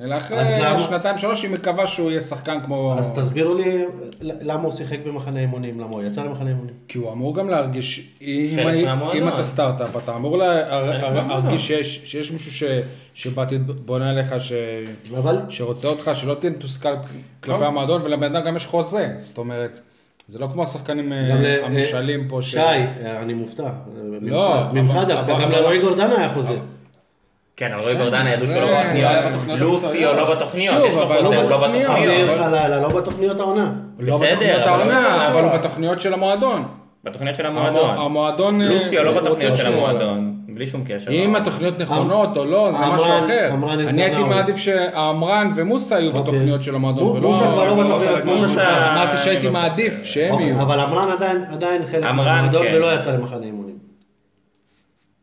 אלא אחרי שנתיים שלוש היא מקווה שהוא יהיה שחקן כמו... אז תסבירו לי למה הוא שיחק במחנה אימונים, למה הוא יצא למחנה אימונים. כי הוא אמור גם להרגיש, אם, אתה סטארט-אפ, אתה אמור לה- להרגיש שיש, שיש מישהו ש, שבעתיד בונה עליך, ש, אבל שרוצה אותך, שלא תהיה מתוסכל כלפי המועדון, ולבן אדם גם יש חוזה, זאת אומרת, זה לא כמו השחקנים אה, ל- המושאלים פה, שי, אה, אני מופתע. לא, ממך אבל- דווקא, גם לרועי גורדן היה חוזה. כן, על רועי גורדן ידעו שהוא לא בתוכניות. לוסי. או לא בתוכניות, שוב, יש לו אבל חוזה, לא הוא לא בתוכניות. לא בתוכניות העונה. לא בתוכניות אבל- העונה, אבל הוא אבל- בתוכניות של המועדון. בתוכניות של המועדון, המועדון. אה, לוסי או לא בתוכניות של המועדון, בלי שום קשר. אם התוכניות נכונות או לא, זה משהו אחר. אני הייתי. מעדיף שעמרן ומוסא יהיו אוקיי. בתוכניות של המועדון, מו- ולא... מוסא כבר לא בתוכניות, אמרתי שהייתי לא מעדיף שהם אוקיי, יהיו. אבל עמרן עדיין- עדיין חלק מהמועדון כן. ולא יצא למחנה אימונים.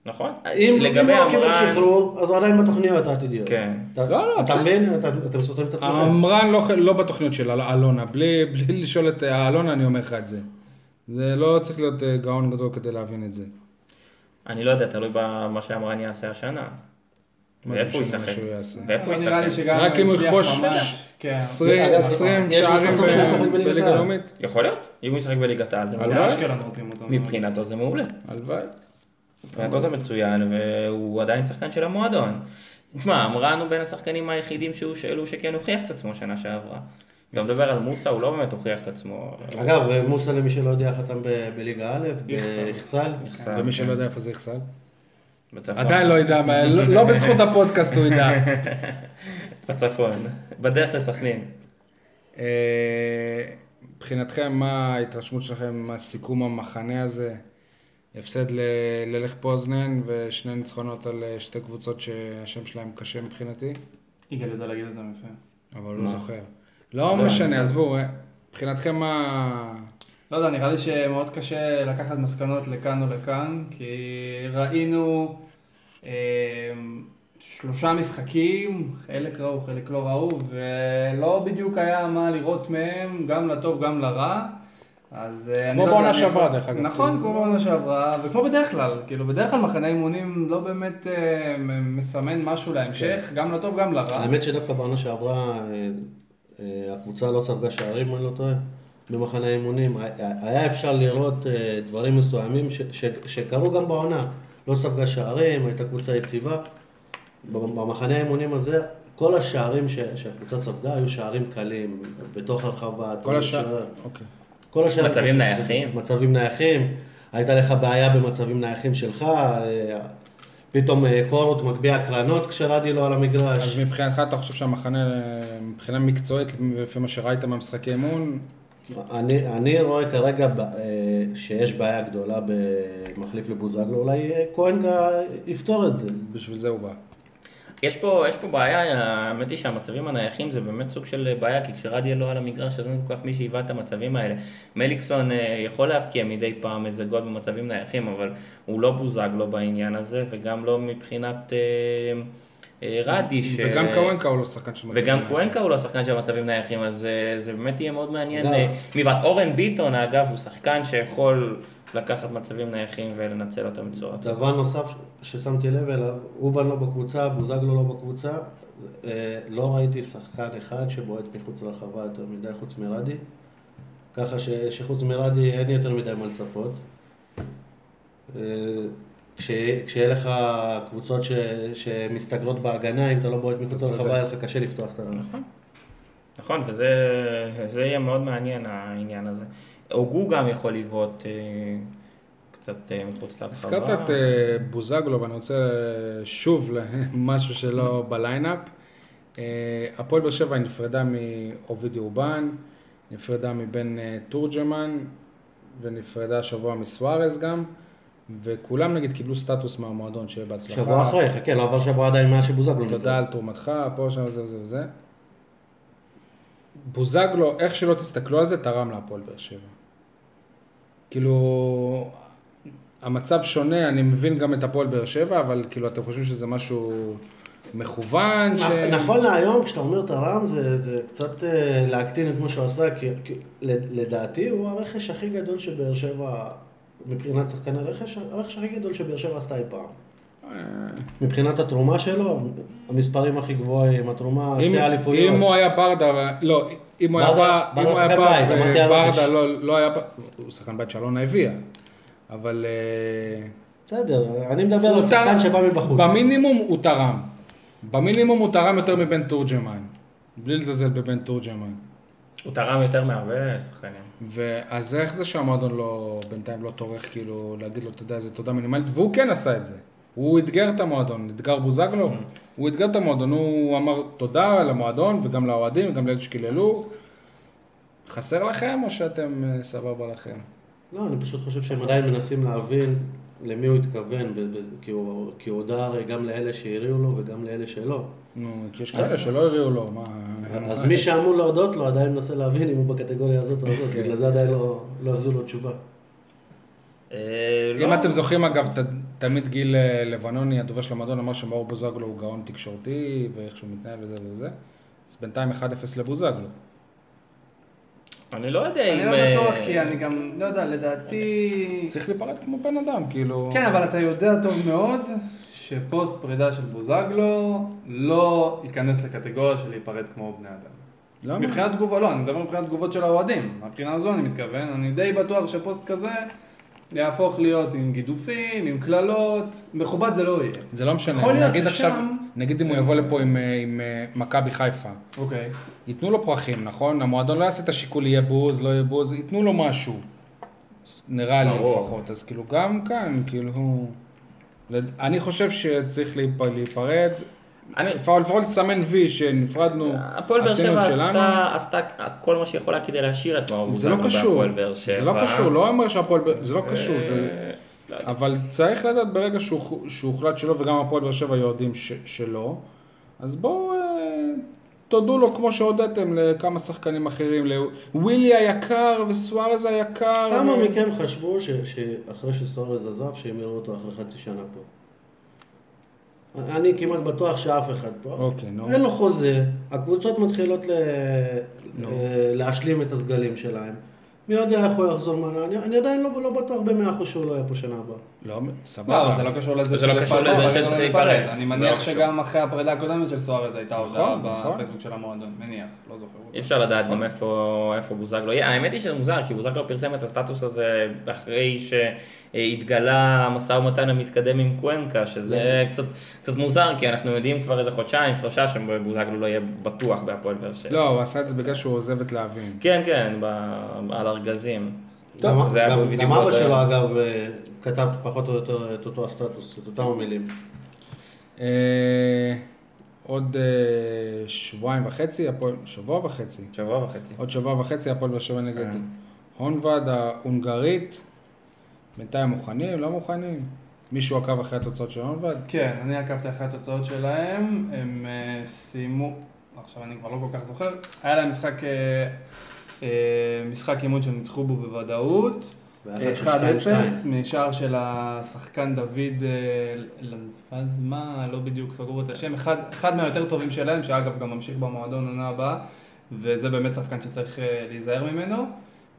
נכון? אם אם לגבי הוא לא קיבל שחרור, אז עדיין בתוכניות העתידיות. כן. אתה- לא, לא, אתה. מבין? אתה- אתם סותרים את עצמכם. עמרן לא, לא בתוכניות של אל- אלונה, בלי, בלי לשאול את אה, אלונה אני אומר לך את זה. זה לא צריך להיות אה, גאון גדול כדי להבין את זה. אני לא יודע, תלוי במה שעמרן יעשה השנה. ואיפה הוא ישחק? ואיפה הוא ישחק? רק אם הוא יכבוש ממש, כן. שערים בליגה. לאומית. יכול להיות, אם הוא ישחק בליגת העל. מבחינתו זה מעולה. הלוואי. מבחינתו זה מצוין, והוא עדיין שחקן של המועדון. תשמע, הוא בין השחקנים היחידים שהוא שאלו שכן הוכיח את עצמו שנה שעברה. אתה מדבר על מוסא, הוא לא באמת הוכיח את עצמו. אגב, מוסא למי שלא יודע חתם בליגה א'. נחסם, ומי כן. שלא יודע איפה זה יחסל? עדיין לא יודע, מה- לא לא בזכות הפודקאסט הוא ידע. (laughs) בצפון. בדרך לסכנין. אה, מבחינתכם, מה ההתרשמות שלכם מהסיכום המחנה הזה? הפסד ל- ללך פוזנן ושני ניצחונות על אה, שתי קבוצות שהשם שלהם קשה מבחינתי, יגאל יודע להגיד את זה יפה. אבל לא זוכר. לא משנה, עזבו, אה, מבחינתכם מה... לא יודע, נראה לי שמאוד קשה לקחת מסקנות לכאן או לכאן, כי ראינו אה, שלושה משחקים, חלק ראו, חלק לא ראו, ולא בדיוק היה מה לראות מהם, גם לטוב, גם לרע. אז אה, אני כמו לא יודע, בעונה שעברה, דרך אגב. נכון. כמו בעונה שעברה, וכמו בדרך כלל, כאילו בדרך כלל מחנה אימונים לא באמת אה, מסמן משהו להמשך, גם לטוב, גם לרע. האמת שדווקא בעונה שעברה, אה, אה, הקבוצה לא ספגה שערים, אם אני לא טועה, במחנה האימונים. היה- היה אפשר לראות אה, דברים מסוימים ש- ש- שקרו גם בעונה. לא ספגה שערים, הייתה קבוצה יציבה. במחנה האימונים הזה, כל השערים ש- שהקבוצה ספגה היו שערים קלים, בתוך הרחבה. כל השאר, השער- אוקיי. כל השאר... מצבים נייחים. מצבים נייחים. הייתה לך בעיה במצבים נייחים שלך, אה, פתאום אה, קורות מגביה הקרנות כשרדי לא על המגרש. אז מבחינתך אתה חושב שהמחנה, מבחינה מקצועית, לפי מה שראית מהמשחקי אימון, אני, אני רואה כרגע אה, שיש בעיה גדולה במחליף לבוזגלו, אולי כהן יפתור את זה. בשביל זה הוא בא. יש פה, יש פה בעיה, האמת היא שהמצבים הנייחים זה באמת סוג של בעיה, כי כשרדיה לא על המגרש, אז אין כל כך מי שהיווה את המצבים האלה. מליקסון אה, יכול להבקיע מדי פעם איזה גול במצבים נייחים, אבל הוא לא בוזג לו בעניין הזה, וגם לא מבחינת אה, אה, רדי. ש- וגם קוונקה הוא לא שחקן של מצבים וגם נייחים. קוונקה הוא לא שחקן של מצבים נייחים, אז אה, זה באמת יהיה מאוד מעניין. אה, מלבד אורן ביטון, אגב, הוא שחקן שיכול לקחת מצבים נייחים ולנצל אותם בצורה טובה. דבר נוסף ששמתי לב אליו, אובן לא בקבוצה, בוזגלו לא בקבוצה, אה, לא ראיתי שחקן אחד שבועט מחוץ לרחבה יותר מדי חוץ מרדי, ככה ש, שחוץ מרדי אין יותר מדי מה לצפות. אה, כש, כשיהיה לך קבוצות ש, שמסתגרות בהגנה, אם אתה לא בועט מחוץ. לרחבה, יהיה לך קשה לפתוח את ה... נכון, וזה זה יהיה מאוד מעניין העניין הזה. הוגו גם יכול לבעוט אה, קצת אה, מחוץ להרחבה. הזכרת את אה, בוזגלו, ואני רוצה שוב למשהו (laughs) שלא בליינאפ. אה, הפועל באר שבע נפרדה מאובידי אובן, נפרדה מבן תורג'מן, ונפרדה השבוע מסוארז גם, וכולם נגיד קיבלו סטטוס מהמועדון שיהיה בהצלחה. שבוע אחרי, חכה, לא עבר שבוע עדיין מאז שבוזגלו. תודה על תרומתך, פה, שם, זה וזה וזה. בוזגלו, איך שלא תסתכלו על זה, תרם להפועל באר שבע. כאילו, המצב שונה, אני מבין גם את הפועל באר שבע, אבל כאילו, אתם חושבים שזה משהו מכוון? ש... נכון להיום, כשאתה אומר תרם, זה, זה קצת אה, להקטין את מה שהוא עשה, כי, כי לדעתי הוא הרכש הכי גדול שבאר שבע, מבחינת שחקני רכש, הרכש הכי גדול שבאר שבע עשתה אי פעם. מבחינת התרומה שלו, המספרים הכי גבוהים, התרומה, אם, שתי אליפויות. אם הוא היה ברדה, לא, אם הוא היה ברדה- ברדה אם הוא היה. וברדה לא, לא היה, הוא שחקן בית שאלונה הביאה, אבל אה, בסדר, אני מדבר על שחקן שבא מבחוץ. במינימום הוא תרם. במינימום הוא תרם יותר מבן תורג'מן. בלי לזלזל בבן תורג'מן. הוא תרם יותר מהרבה שחקנים. ואז איך זה שהמועדון לא, בינתיים לא טורח כאילו להגיד לו, אתה יודע, איזה תודה מינימלית, והוא כן עשה את זה. הוא אתגר את המועדון, אתגר בוזגלו, הוא אתגר את המועדון, הוא אמר תודה למועדון וגם לאוהדים וגם לאלה שקיללו. חסר לכם או שאתם אה, סבבה לכם? לא, אני פשוט חושב שהם עדיין מנסים להבין למי הוא התכוון, כי הוא כי הוא הודה הרי גם לאלה שהריעו לו וגם לאלה שלא. נו, כי יש כאלה שלא הריעו לו, מה... אז מי שאמור להודות לו עדיין מנסה להבין אם הוא בקטגוריה הזאת או (laughs) הזאת, כן. בגלל זה עדיין לא לא החזו לו תשובה. אה, אם לא. אתם זוכרים אגב, תמיד גיל אה, לבנוני, הדובר של המועדון, אמר שמאור בוזגלו הוא גאון תקשורתי, ואיך שהוא מתנהל וזה וזה. אז בינתיים 1-0 לבוזגלו. אני לא יודע אם... אני לא אה, בטוח, כי אני גם, לא יודע, לדעתי... צריך להיפרד כמו בן אדם, כאילו... כן, אבל אתה יודע טוב מאוד שפוסט פרידה של בוזגלו לא ייכנס לקטגוריה של להיפרד כמו בני אדם. למה? מבחינת תגובות, לא, אני מדבר מבחינת תגובות של האוהדים. מהבחינה הזו אני מתכוון, אני די בטוח שפוסט כזה יהפוך להיות עם גידופים, עם קללות, מכובד זה לא יהיה. זה לא משנה, יכול להיות נגיד ששם- עכשיו, נגיד אם הוא יבוא לפה עם, אה, עם אה, מכבי חיפה, אוקיי. ייתנו לו פרחים, נכון? המועדון לא יעשה את השיקול יהיה בוז, לא יהיה בוז, ייתנו לו משהו. נראה לי ברור. לפחות, אז כאילו גם כאן, כאילו... אני חושב שצריך להיפ- להיפרד, אני- לפחות לסמן וי שנפרדנו, הפועל באר שבע. עשתה, עשתה כל מה שיכולה כדי להשאיר את מאור זה לא בוזגלו קשור, בהפועל באר שבע. זה לא קשור, לא אומר שהפועל, באר- זה לא קשור, זה... אה, לא. אבל צריך לדעת ברגע שהוחלט שלא, וגם הפועל באר שבע יודעים שלא, אז בואו אה, תודו לו כמו שהודיתם לכמה שחקנים אחרים, לווילי היקר וסוארז היקר. כמה מכם חשבו שאחרי שסוארז עזב, שהם יראו אותו אחרי חצי שנה פה? אני כמעט בטוח שאף אחד פה. אוקיי, נו. אין לו חוזה, הקבוצות מתחילות ל... נו. אה, להשלים את הסגלים שלהם. מי יודע איך הוא יחזור, אני, אני עדיין לא, לא בטוח במאה אחוז שהוא לא יהיה פה שנה הבאה. לא, לא, סבבה. אבל זה לא קשור לזה זה לא קשור לפרסם, לזה שצריך לא להיפרד. אני זה מניח לא קשור. שגם אחרי הפרידה הקודמת של סוארז הייתה הודעה נכון, נכון. בפייסבוק של המועדון, מניח, לא זוכר. אי אפשר לדעת נכון. גם איפה, בוזגלו יהיה. האמת היא שזה מוזר, כי בוזגלו פרסם את הסטטוס הזה אחרי שהתגלה המשא ומתן המתקדם עם קוונקה, שזה קצת, קצת מוזר, כי אנחנו יודעים כבר איזה חודשיים, שלושה, שבוזגלו לא יהיה בטוח בהפועל באר שבע. לא, הוא עשה את זה בגלל שהוא עוזב את להבים. כן, כן, על ארגזים. גם, זה היה גם, בדיוק גם אבא שלו. אגב אה, כתב פחות או יותר את אותו הסטטוס, את אותם המילים. אה, עוד אה, שבועיים וחצי, שבוע וחצי. שבוע וחצי. עוד שבוע וחצי הפועל באר שבע נגד. הונבד ההונגרית. בינתיים מוכנים, לא מוכנים? מישהו עקב אחרי התוצאות של הונבד? כן, אני עקבתי אחרי התוצאות שלהם, הם סיימו, עכשיו אני כבר לא כל כך זוכר, היה להם משחק, משחק אימון שהם ניצחו בו בוודאות, והיה 1-0 1-0 משער של השחקן דוד אה, לנפזמה, לא בדיוק סגרו את השם, אחד, אחד מהיותר טובים שלהם, שאגב גם ממשיך במועדון עונה הבאה, וזה באמת שחקן שצריך אה, להיזהר ממנו.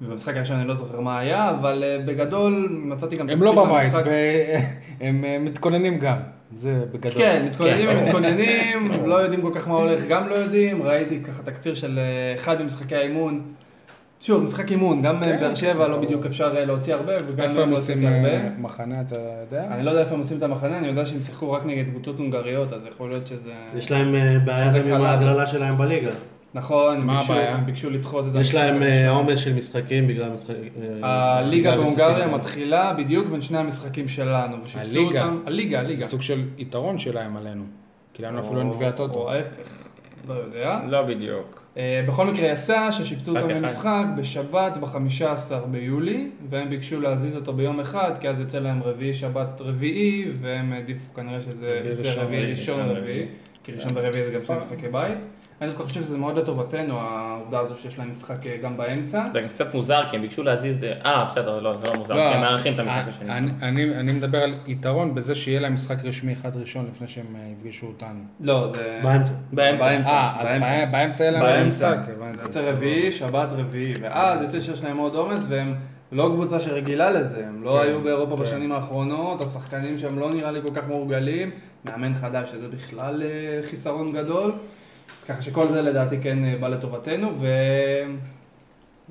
ובמשחק הראשון אני לא זוכר מה היה, אבל אה, בגדול מצאתי גם הם לא בבית. ב- (laughs) הם אה, מתכוננים גם, זה בגדול. כן, מתכוננים כן. ומתכוננים, (laughs) לא יודעים כל כך מה הולך, גם לא יודעים, ראיתי ככה תקציר של אה, אחד ממשחקי האימון. שוב, משחק אימון, גם כן, באר שבע כן, לא. בדיוק אפשר אה, להוציא הרבה, וגם איפה הם לא עושים הוצאתי אה, הרבה. מחנה, אתה יודע? אני לא יודע איפה הם עושים את המחנה, אני יודע שהם שיחקו רק נגד קבוצות הונגריות, אז יכול להיות שזה... יש להם אה, בעיה גם עם קלה. ההגרלה שלהם בליגה. נכון, הם ביקשו-? הם ביקשו לדחות את יש המשחק להם אה, הראשון. עומס של משחקים בגלל משחק... אה, הליגה בהונגריה משחקים. מתחילה בדיוק בין שני המשחקים שלנו, הליגה? אותם, הליגה, הליגה. זה סוג של יתרון שלהם עלינו. כי לנו אפילו אין או- גביע טוטו. או ההפך, לא יודע. לא בדיוק. אה, בכל מקרה יצא ששיפצו אחד. למשחק בשבת ב-15 ביולי, והם ביקשו להזיז אותו ביום אחד, כי אז יוצא להם רביעי שבת רביעי, והם העדיפו כנראה שזה יוצא רביעי ראשון רביעי, רביעי. כי ראשון ורביעי זה גם שני משחקי בית. אני דווקא חושב שזה מאוד לטובתנו, העובדה הזו שיש להם משחק אה, גם באמצע. זה קצת מוזר, כי הם ביקשו להזיז... אה, בסדר, לא, זה לא מוזר, כי הם מארחים את המשחק אה, השני. אני- אני אני מדבר על יתרון בזה שיהיה להם משחק רשמי אחד ראשון לפני שהם אה, יפגשו אותנו. לא, זה... באמצע. באמצע. אה, אז באמצע. בא- באמצע יהיה להם באמצע. משחק. הבנתי. יוצא רביעי, שבת רביעי, ואז יוצא שיש להם עוד עומס, והם לא קבוצה שרגילה לזה, הם לא כן, היו באירופה כן. בשנים האחרונות, השחקנים שם לא נראה לי כל כך מורגלים, מאמן חדש, שזה בכלל חיסרון גדול, ככה שכל זה לדעתי כן אה, בא לטובתנו, ואני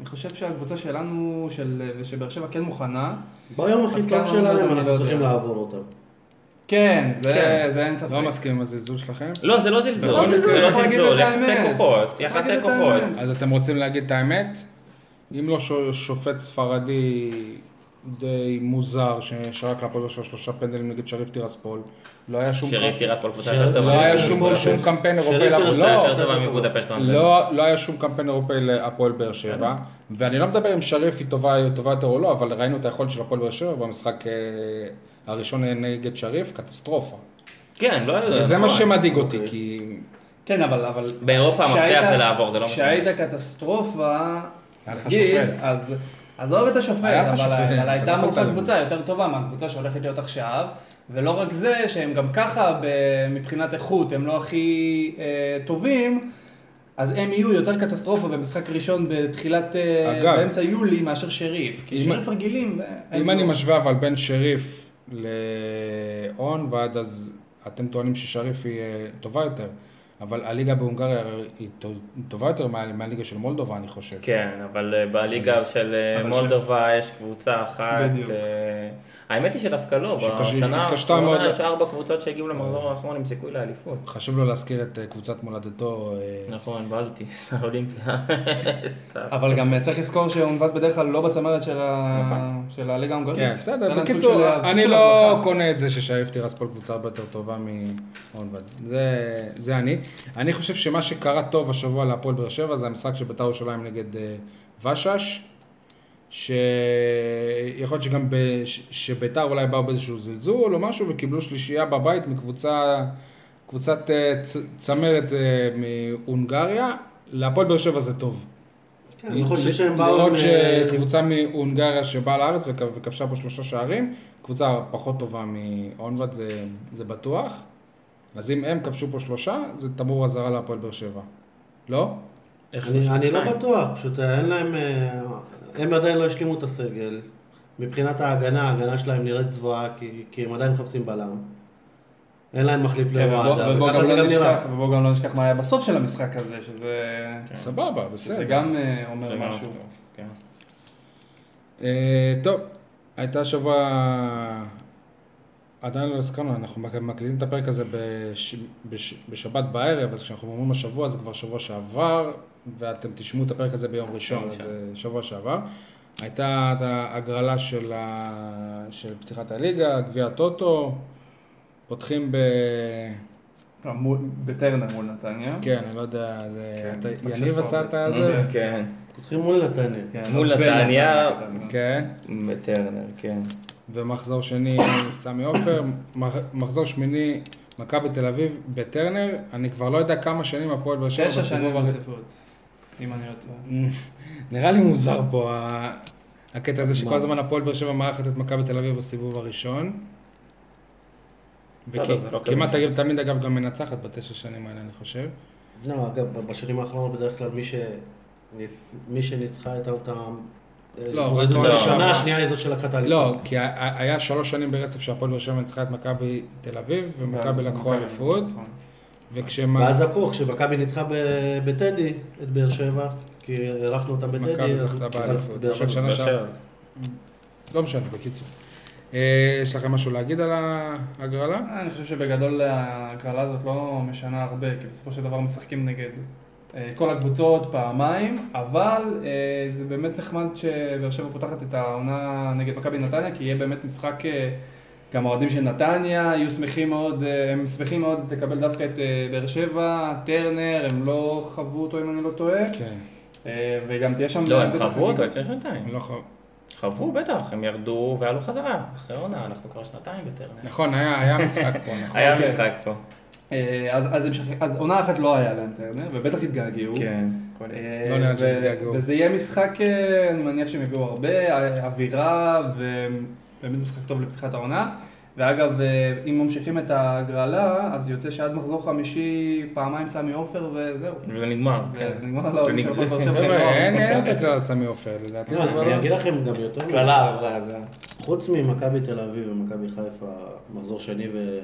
חושב שהקבוצה שלנו, של שבאר שבע כן מוכנה, ביום הכי טוב שלהם לא אנחנו. צריכים לעבור אותם. כן, זה, כן. זה אין ספק. לא מסכים עם הזלזול שלכם? לא, זה לא זלזול, בכל זה לא צריך להגיד זלזול, את יחסי האמת. כוחות, יחסי להגיד את כוחות. אז אתם רוצים להגיד את האמת? אם לא ש- שופט ספרדי די מוזר, ש- שרק להפועל באר שבע שלושה פנדלים נגד שריף טירספול, לא היה שום שריף כל קבוצה יותר לא טובה. היה שריף שום- טירספול. קמפיין אירופאי קבוצה לא, יותר טובה מבודפשט. רנדל. לא, לא היה שום קמפיין אירופאי להפועל באר שבע, ואני לא מדבר אם שריף היא טובה, יותר או לא, אבל ראינו את היכולת של הפועל באר שבע במשחק אה, הראשון נגד שריף, קטסטרופה. כן, לא... וזה מה נכון. שמדאיג אותי, אוקיי. כי כן, אבל... אבל באירופה המפתח זה לעבור, זה לא משנה. כשהיית קטסטרופה, היה לך שופט. עזוב את השופט, אבל הייתה לא מולך. קבוצה יותר טובה מהקבוצה שהולכת להיות עכשיו, ולא רק זה, שהם גם ככה מבחינת איכות הם לא הכי אה, טובים, אז הם יהיו יותר קטסטרופה במשחק ראשון בתחילת, אה, אגב, באמצע יולי מאשר שריף. כי שריף רגילים. והם אם לא. אני משווה אבל בין שריף להון, ועד אז אתם טוענים ששריף היא אה, טובה יותר, אבל הליגה בהונגריה היא טו- טובה יותר מה- מהליגה של מולדובה, אני חושב. כן, אבל אה, בליגה של אה, מולדובה יש קבוצה אחת. בדיוק. אה, האמת היא שדווקא לא, בשנה האחרונה. יש ארבע קבוצות שהגיעו למחזור האחרון עם סיכוי לאליפות. חשוב לו להזכיר את אה, קבוצת מולדתו. אה, נכון, בלטיס, (laughs) האולימפיה. אבל גם צריך לזכור שהונבט בדרך כלל לא בצמרת של של הליגה ההונגרית. כן, בסדר, בקיצור, אני לא. קונה את זה ששריף טירספול קבוצה הרבה יותר טובה מהונבד. זה, אני. אני חושב שמה שקרה טוב השבוע להפועל באר שבע זה המשחק של בית"ר ירושלים נגד אה, ושש, שיכול להיות שגם ב... ש- שבית"ר אולי באו באיזשהו זלזול או משהו וקיבלו שלישייה בבית מקבוצה, קבוצת אה, צ- צמרת אה, מהונגריה. להפועל באר שבע זה טוב. כן, אני חושב שהם באו... לראות עם, אה, שקבוצה מהונגריה שבאה לארץ וכ- וכבשה פה שלושה שערים, קבוצה פחות טובה מהונבד זה, זה בטוח. אז אם הם כבשו פה שלושה, זה תמרור אזהרה להפועל באר שבע. לא? אני? אני לא. בטוח, פשוט אין להם, אה, הם עדיין לא השלימו את הסגל. מבחינת ההגנה, ההגנה שלהם נראית זוועה, כי, כי הם עדיין מחפשים בלם. אין להם מחליף כן, לרועדה, וככה גם זה לא גם נראה. נשכח, ובוא גם לא נשכח מה היה בסוף של המשחק הזה, שזה סבבה, שזה בסדר. גם אה, אומר זה מאוד משהו. טוב, כן. אה, טוב, הייתה שבוע... עדיין לא הזכרנו, אנחנו מקליטים את הפרק הזה בש... בש... בשבת בערב, אז כשאנחנו אומרים השבוע זה כבר שבוע שעבר, ואתם תשמעו את הפרק הזה ביום ראשון, יום אז. זה שבוע שעבר. הייתה את ההגרלה של, ה... של פתיחת הליגה, גביע הטוטו, פותחים ב... אה, בטרנר מול נתניה. כן, אני לא יודע, זה... כן, אתה- יניב עשה את. הזה? כן, פותחים מול נתניה. כן, מול. נתניה. כן. בטרנר, כן. ומחזור שני סמי עופר, מח- מחזור שמיני מכבי תל אביב בטרנר, אני כבר לא יודע כמה שנים הפועל באר שבע תשע שנים ברציפות, אם אני לא טועה. (laughs) נראה לי מוזר פה הקטע הזה שכל? הזמן הפועל באר שבע מארחת את מכבי תל אביב בסיבוב הראשון. לא, לא, לא וכמעט כזה. תמיד אגב גם מנצחת בתשע שנים האלה אני חושב. לא, אגב, בשנים האחרונות בדרך כלל מי, שניצחה את. לא, אבל- הראשונה. השנייה היא זאת שלקחה את האליפות. לא, כי היה שלוש שנים ברצף שהפועל באר שבע ניצחה את מכבי תל אביב ומכבי לקחו אליפות. נכון. וכשמה... ואז הפוך, כשמכבי ניצחה ב- בטדי את באר שבע, כי אירחנו אותם בטדי, מכבי זכתה באליפות, באר אבל שבע- שנה שעברה. שבע. לא משנה, בקיצור. אה, יש לכם משהו להגיד על ההגרלה? אה, אני חושב שבגדול ההקרלה הזאת לא משנה הרבה, כי בסופו של דבר משחקים נגד אה, כל הקבוצות פעמיים, אבל אה, זה באמת נחמד שבאר שבע פותחת את העונה נגד מכבי נתניה, כי יהיה באמת משחק, אה, גם האוהדים של נתניה יהיו שמחים מאוד, אה, הם שמחים מאוד לקבל דווקא את אה, באר שבע, טרנר, הם לא חוו אותו אם אני לא טועה, כן. אה, וגם תהיה שם... לא, הם חוו אותו. לפני שנתיים. לא יכול... חוו בטח, הם ירדו ועלו חזרה. אחרי עונה, אנחנו כבר שנתיים בטרנר. נכון, היה היה משחק פה, נכון. היה כן. משחק פה. אה, אז, אז, הם שכ- אז עונה אחת לא היה להם טרנר, ובטח התגעגעו. כן. אה, לא נראה שהם. וזה יהיה משחק, אה, אני מניח שהם יביאו הרבה, אווירה, ובאמת משחק טוב לפתיחת העונה. ואגב, אם ממשיכים את ההגרלה, אז יוצא שעד מחזור חמישי פעמיים סמי עופר וזהו. וזה נגמר. כן. נגמר נגמר. אין את הכלל על סמי עופר, לדעתי לא, זה כבר אני לא... אגיד לכם גם יותר מזה. חוץ ממכבי תל אביב ומכבי חיפה, מחזור שני ו...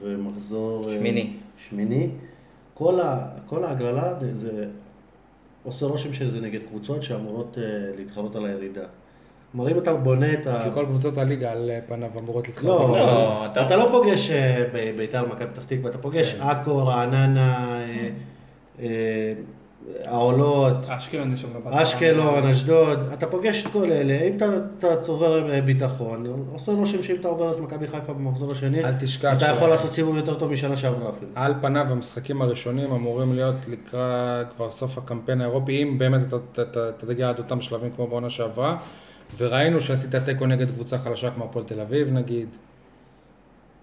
ומחזור... אה, שמיני. שמיני, כל, ה... כל ההגרלה זה עושה רושם שזה נגד קבוצות שאמורות אה, להתחרות על הירידה. כלומר, אם אתה בונה את ה... כי כל קבוצות הליגה על פניו אמורות להתחרות. לא, לא, אתה... אתה- אתה לא פוגש אה, ב- בית"ר מכבי פתח תקווה, אתה פוגש כן. עכו, רעננה, אה, אה, העולות, אשקלון יש שם גם בהתחלה. אשקלון, אשדוד, אתה פוגש את כל אלה, אם אתה, אתה צובר אה, ביטחון, עושה רושם שאם אתה עובר את מכבי חיפה במחזור השני, אל תשכח אתה ש- יכול לעשות סיבוב יותר טוב משנה שעברה אפילו. על פניו המשחקים הראשונים אמורים להיות לקראת כבר סוף הקמפיין האירופי, אם באמת אתה- תגיע עד אותם שלבים כמו בעונה שעברה, וראינו שעשית תיקו נגד קבוצה חלשה כמו הפועל תל אביב נגיד.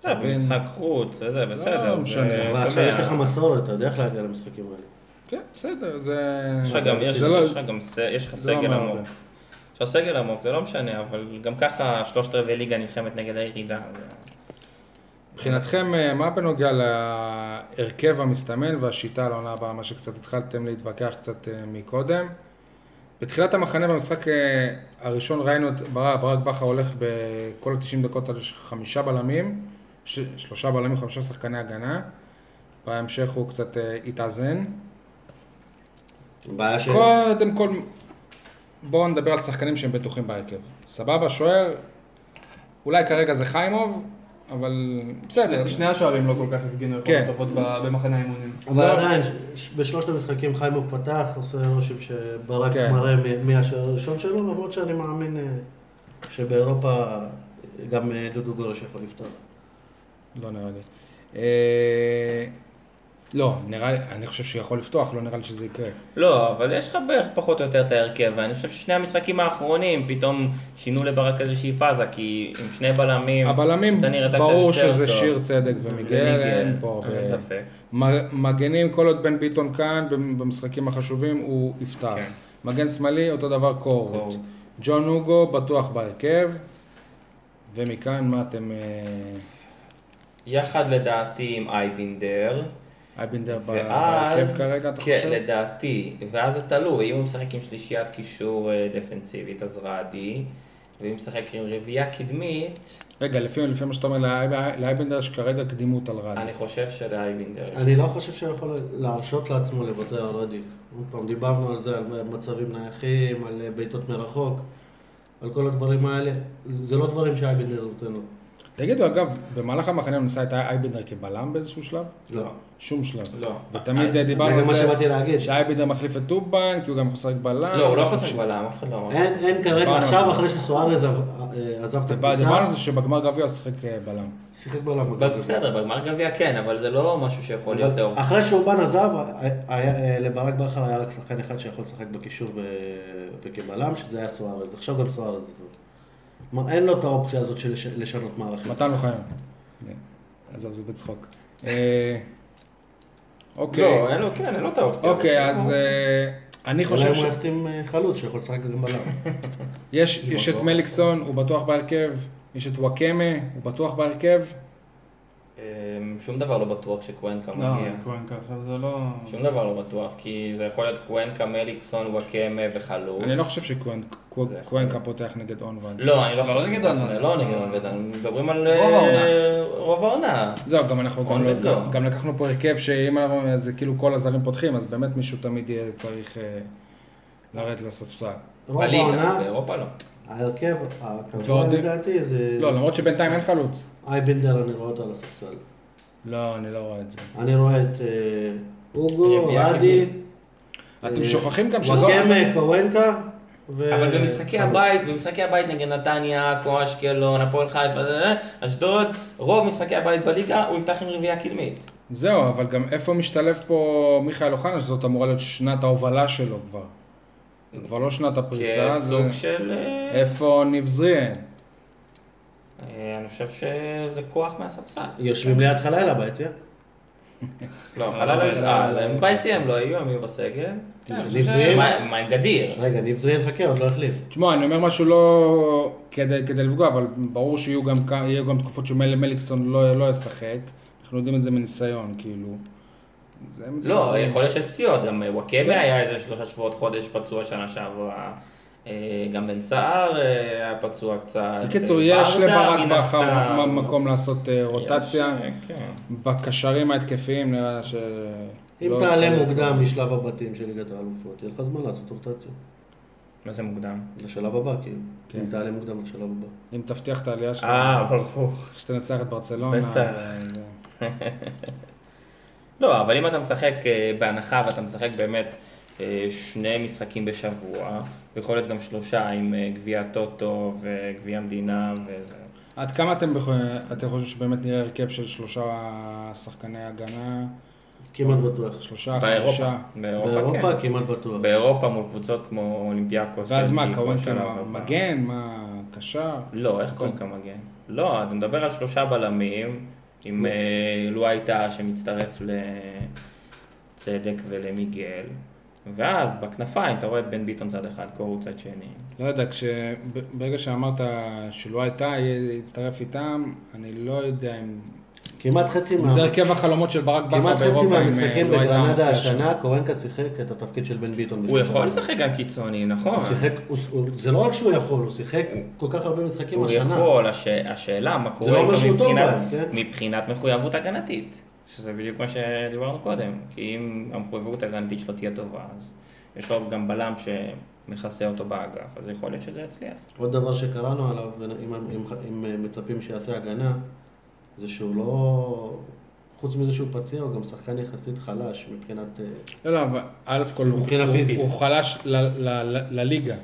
זה תבין. במשחק חוץ, זה זה, בסדר. משנה. אבל אתה עכשיו. יש לך מסורת, אתה יודע איך להגיע למשחקים האלה. כן, בסדר, זה... יש לך גם, יש לא- יש לך גם, ס- יש לך זה לא סגל אומר עמוק. יש לך סגל עמוק, זה לא משנה, אבל גם ככה שלושת רבעי ליגה נלחמת נגד הירידה. זה- מבחינתכם, אה, מה בנוגע להרכב המסתמן והשיטה לעונה הבאה, מה שקצת התחלתם להתווכח קצת אה, מקודם? בתחילת המחנה במשחק אה, הראשון ראינו את ברק, ברק בכר הולך בכל ה-90 דקות על חמישה בלמים, ש- שלושה בלמים, חמישה שחקני הגנה. בהמשך הוא קצת התאזן. בעיה ש... קודם כל, בואו נדבר על שחקנים שהם בטוחים בהרכב. סבבה, שוער, אולי כרגע זה חיימוב, אבל בסדר. שני השוערים לא כל כך הפגינו כן. יכולות טובות ב- במחנה האימונים. אבל לא. עדיין, בשלושת המשחקים חיימוב פתח, עושה רושם שברק כן. מראה מי- השוער הראשון שלו, למרות שאני מאמין אה, שבאירופה גם אה, דודו גורש יכול לפתור. לא נראה לי. לא, נראה לי, אני חושב שיכול לפתוח, לא נראה לי שזה יקרה. לא, אבל יש לך בערך פחות או יותר את ההרכב, ואני חושב ששני המשחקים האחרונים פתאום שינו לברק איזושהי פאזה, כי עם שני בלמים, הבלמים, ברור שזה טוב. שיר צדק ומיגל, אין פה אין הרבה. ספק. מגנים, כל עוד בן ביטון כאן, במשחקים החשובים, הוא יפתח. כן. מגן שמאלי, אותו דבר קורט. קורט. ג'ון אוגו, בטוח בהרכב. ומכאן, מה אתם... אה, יחד לדעתי עם אייבינדר. אייבינדר בהרכב כרגע, אתה כן, חושב? לדעתי, ואז זה תלוי, אם הוא משחק עם שלישיית קישור אה, דפנסיבית אז רדי, ואם הוא משחק עם רביעייה קדמית, רגע, לפי לפי מה שאתה אומר, לאי- לאייבינדר יש כרגע קדימות על רדי. אני חושב שלאייבינדר. אני לא חושב שהוא יכול להרשות לעצמו לוותר על רדי. עוד פעם, דיברנו על זה, על מצבים נייחים, על בעיטות מרחוק, על כל הדברים האלה. זה לא דברים שאייבנדר נותן לו. תגידו, אגב, במהלך המחנה הוא ניסה את אייבינדר כבלם באיזשהו שלב? לא. שום שלב. לא. ותמיד אה, דיברנו זה על גם מה זה שבאתי להגיד. שאייבינדר מחליף את טובן, כי הוא גם יכול לשחק בלם. לא, הוא לא יכול חושב לשחק ש- בלם, אף אחד לא אמר. אין, כרגע, על עכשיו זה. אחרי שסוארז עזב- אה, את דיבר- דיברנו על הקבוצה, זה שבגמר גביע הוא שיחק אה, בלם. שיחק בלם. בסדר, בגמר גביע כן, אבל זה לא משהו שיכול להיות. אחרי שאובן עזב, לברק בכר היה רק שחקן אחד שיכול לשחק בקישור וכבלם, שזה היה סוארז. עכשיו גם סוארז עזב. כלומר, אין לו את האופציה הזאת של לש- לשנות מערכים. מתן אוחיון. כן. עזוב, זה בצחוק. אה, אוקיי. לא, אין לו, כן, אין לו את האופציה. אוקיי, אז אה, אני חושב אולי ש... הוא החתים אה, חלוץ שיכול לשחק גם בלם. (laughs) יש יש את מליקסון, הוא בטוח בהרכב. יש את וואקמה, הוא בטוח בהרכב. אמ, שום דבר לא בטוח שקוונקה לא, מגיע. קוונקה עכשיו זה לא... שום דבר לא בטוח, כי זה יכול להיות קוונקה, מליקסון, וואקמה וחלוץ. אני לא חושב שקוונקה פותח נגד אונבן. לא, אני לא לא, חושב. לא נגד אונבן. לא נגד אונבן, מדברים על... רוב העונה. אה, רוב העונה. זהו, גם אנחנו גם, לא, לא. גם לקחנו פה הרכב שאם אנחנו- זה כאילו כל הזרים פותחים, אז באמת מישהו תמיד יהיה צריך אה, לרדת לספסל. רוב בליגה, העונה, באירופה לא. ההרכב הקבוע ועוד- לדעתי זה... לא, למרות שבינתיים אין חלוץ. אייבנדר אני רואה אותו על הספסל. לא, אני לא רואה את זה. אני רואה את אה, אוגו, רדי, אתם אה, שוכחים גם שזו... וואקמה, קוונקה. ו- אבל במשחקי. הבית, במשחקי הבית נגד נתניה, עכו, אשקלון, הפועל חיפה, זה- זה, אשדוד, רוב משחקי הבית בליגה הוא יפתח עם רביעייה קדמית. זהו, אבל גם איפה משתלב פה מיכאל אוחנה, שזאת אמורה להיות שנת ההובלה שלו כבר. זה כבר לא שנת הפריצה, זה... כסוג של... אה, איפה ניב זריאן? אה, אני חושב שזה כוח מהספסל. יושבים ליד חלילה ביציע. (laughs) לא, חלל לא, לא, הם לא, ביציע הם לא יהיו, הם יהיו בסגל. כן, ניב זריאן? מה עם גדיר? רגע, ניב זריאן חכה, עוד לא החליף. תשמע, אני אומר משהו לא כדי, כדי לפגוע, אבל ברור שיהיו גם תקופות שמליקסון לא, לא ישחק. אנחנו יודעים את זה מניסיון, כאילו. זה לא. יכול להיות שיש פציעות, גם וואקמה היה איזה שלושה שבועות, חודש פצוע שנה שעברה. אה, גם בן סער אה, היה פצוע קצת. בקיצור, אה, יש לברק בכר מקום לעשות אה, רוטציה. יש, כן. בקשרים ההתקפיים נראה ש... אם לא תעלה צריך- מוקדם משלב הבתים של ליגת האלופות, יהיה לך זמן לעשות רוטציה. מה זה מוקדם? לשלב הבא, כאילו. כן. אם תעלה מוקדם לשלב הבא. אם תבטיח את העלייה שלך, אה, ברור. שתנצח את ברצלונה. בטח. (laughs) ו- לא, אבל אם אתה משחק אה, בהנחה ואתה משחק באמת אה, שני משחקים בשבוע, יכול להיות גם שלושה עם אה, גביע טוטו וגביע המדינה וזה. עד כמה אתם, אתם חושבים שבאמת נראה הרכב של שלושה שחקני הגנה? כמעט בטוח. שלושה, באירופה. חמישה? באירופה, באירופה כן. כמעט בטוח. באירופה מול קבוצות כמו אולימפיאקוס. ואז מה, מה, הבא. מגן? מה, קשר? לא, איך קוונקה מגן? לא, אתה מדבר על שלושה בלמים, עם אה, לואייטה שמצטרף לצדק ולמיגל, ואז בכנפיים אתה רואה את בן ביטון צד אחד, קורו צד שני. לא יודע, כש... ברגע שאמרת שלא הייתה, יצטרף איתם, אני לא יודע אם... כמעט חצי מה... זה הרכב החלומות של ברק בכר כמעט חצי באירופה, אם מהמשחקים אה, לא הייתה בגרנדה. השנה, קורנקה שיחק את התפקיד של בן ביטון. הוא יכול. לשחק גם קיצוני, נכון? הוא שיחק, הוא- הוא- זה לא רק שהוא יכול, הוא שיחק כל כך הרבה משחקים הוא השנה. יכול, הש... השאלה מה לא קורה אומר איתו מבחינת, כן? מבחינת מחויבות הגנתית, שזה בדיוק מה שדיברנו קודם, כי אם המחויבות הגנתית שלו תהיה טובה, אז יש לו גם בלם שמכסה אותו באגף, אז יכול להיות שזה יצליח. עוד דבר שקראנו עליו, אם, אם מצפים שיעשה הגנה, זה שהוא לא... חוץ מזה שהוא פציע, הוא גם שחקן יחסית חלש מבחינת... לא, לא, אבל א' כל הוא- מבחינה הוא- פיזית. הוא חלש ל- ל- ל- לליגה.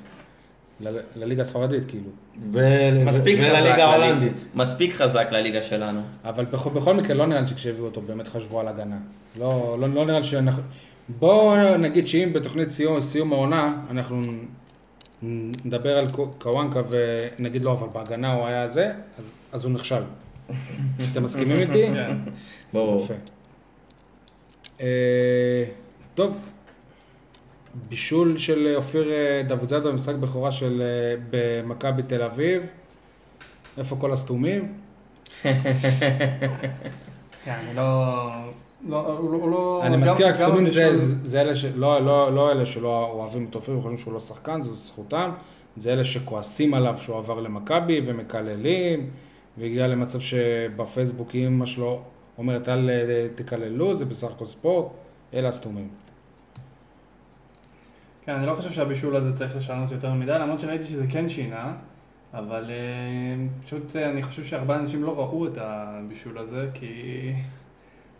ל- לליגה הספרדית, כאילו. ול- מספיק חזק, ולליגה לליגה- ההולנדית. מספיק חזק לליגה שלנו. אבל בכל, בכל מקרה לא נראה לי שכשהביאו אותו באמת חשבו על הגנה. לא, לא, לא נראה לי שאנחנו... בואו נגיד שאם בתוכנית סיום, סיום העונה אנחנו נדבר על קו- קוואנקה ונגיד לו אבל בהגנה הוא היה זה, אז, אז הוא נכשל. אתם מסכימים איתי? כן. ברור. יפה. אה, טוב, בישול של אופיר אה, דוידזאדה במשחק בכורה של אה, במכבי תל אביב. איפה כל הסתומים? (laughs) כן, אני לא... לא, לא... אני מזכיר, גם הקסומים זה, אלה. לא, לא, לא אלה שלא אוהבים את אופיר וחושבים שהוא לא שחקן, זו זכותם. זה אלה שכועסים עליו שהוא עבר למכבי ומקללים, והגיע למצב שבפייסבוק אמא שלו אומרת אל אה, תקללו, זה בסך הכל ספורט, אלה הסתומים. כן, אני לא חושב שהבישול הזה צריך לשנות יותר מדי, למרות שראיתי שזה כן שינה, אבל אה, פשוט אה, אני חושב שהרבה אנשים לא ראו את הבישול הזה, כי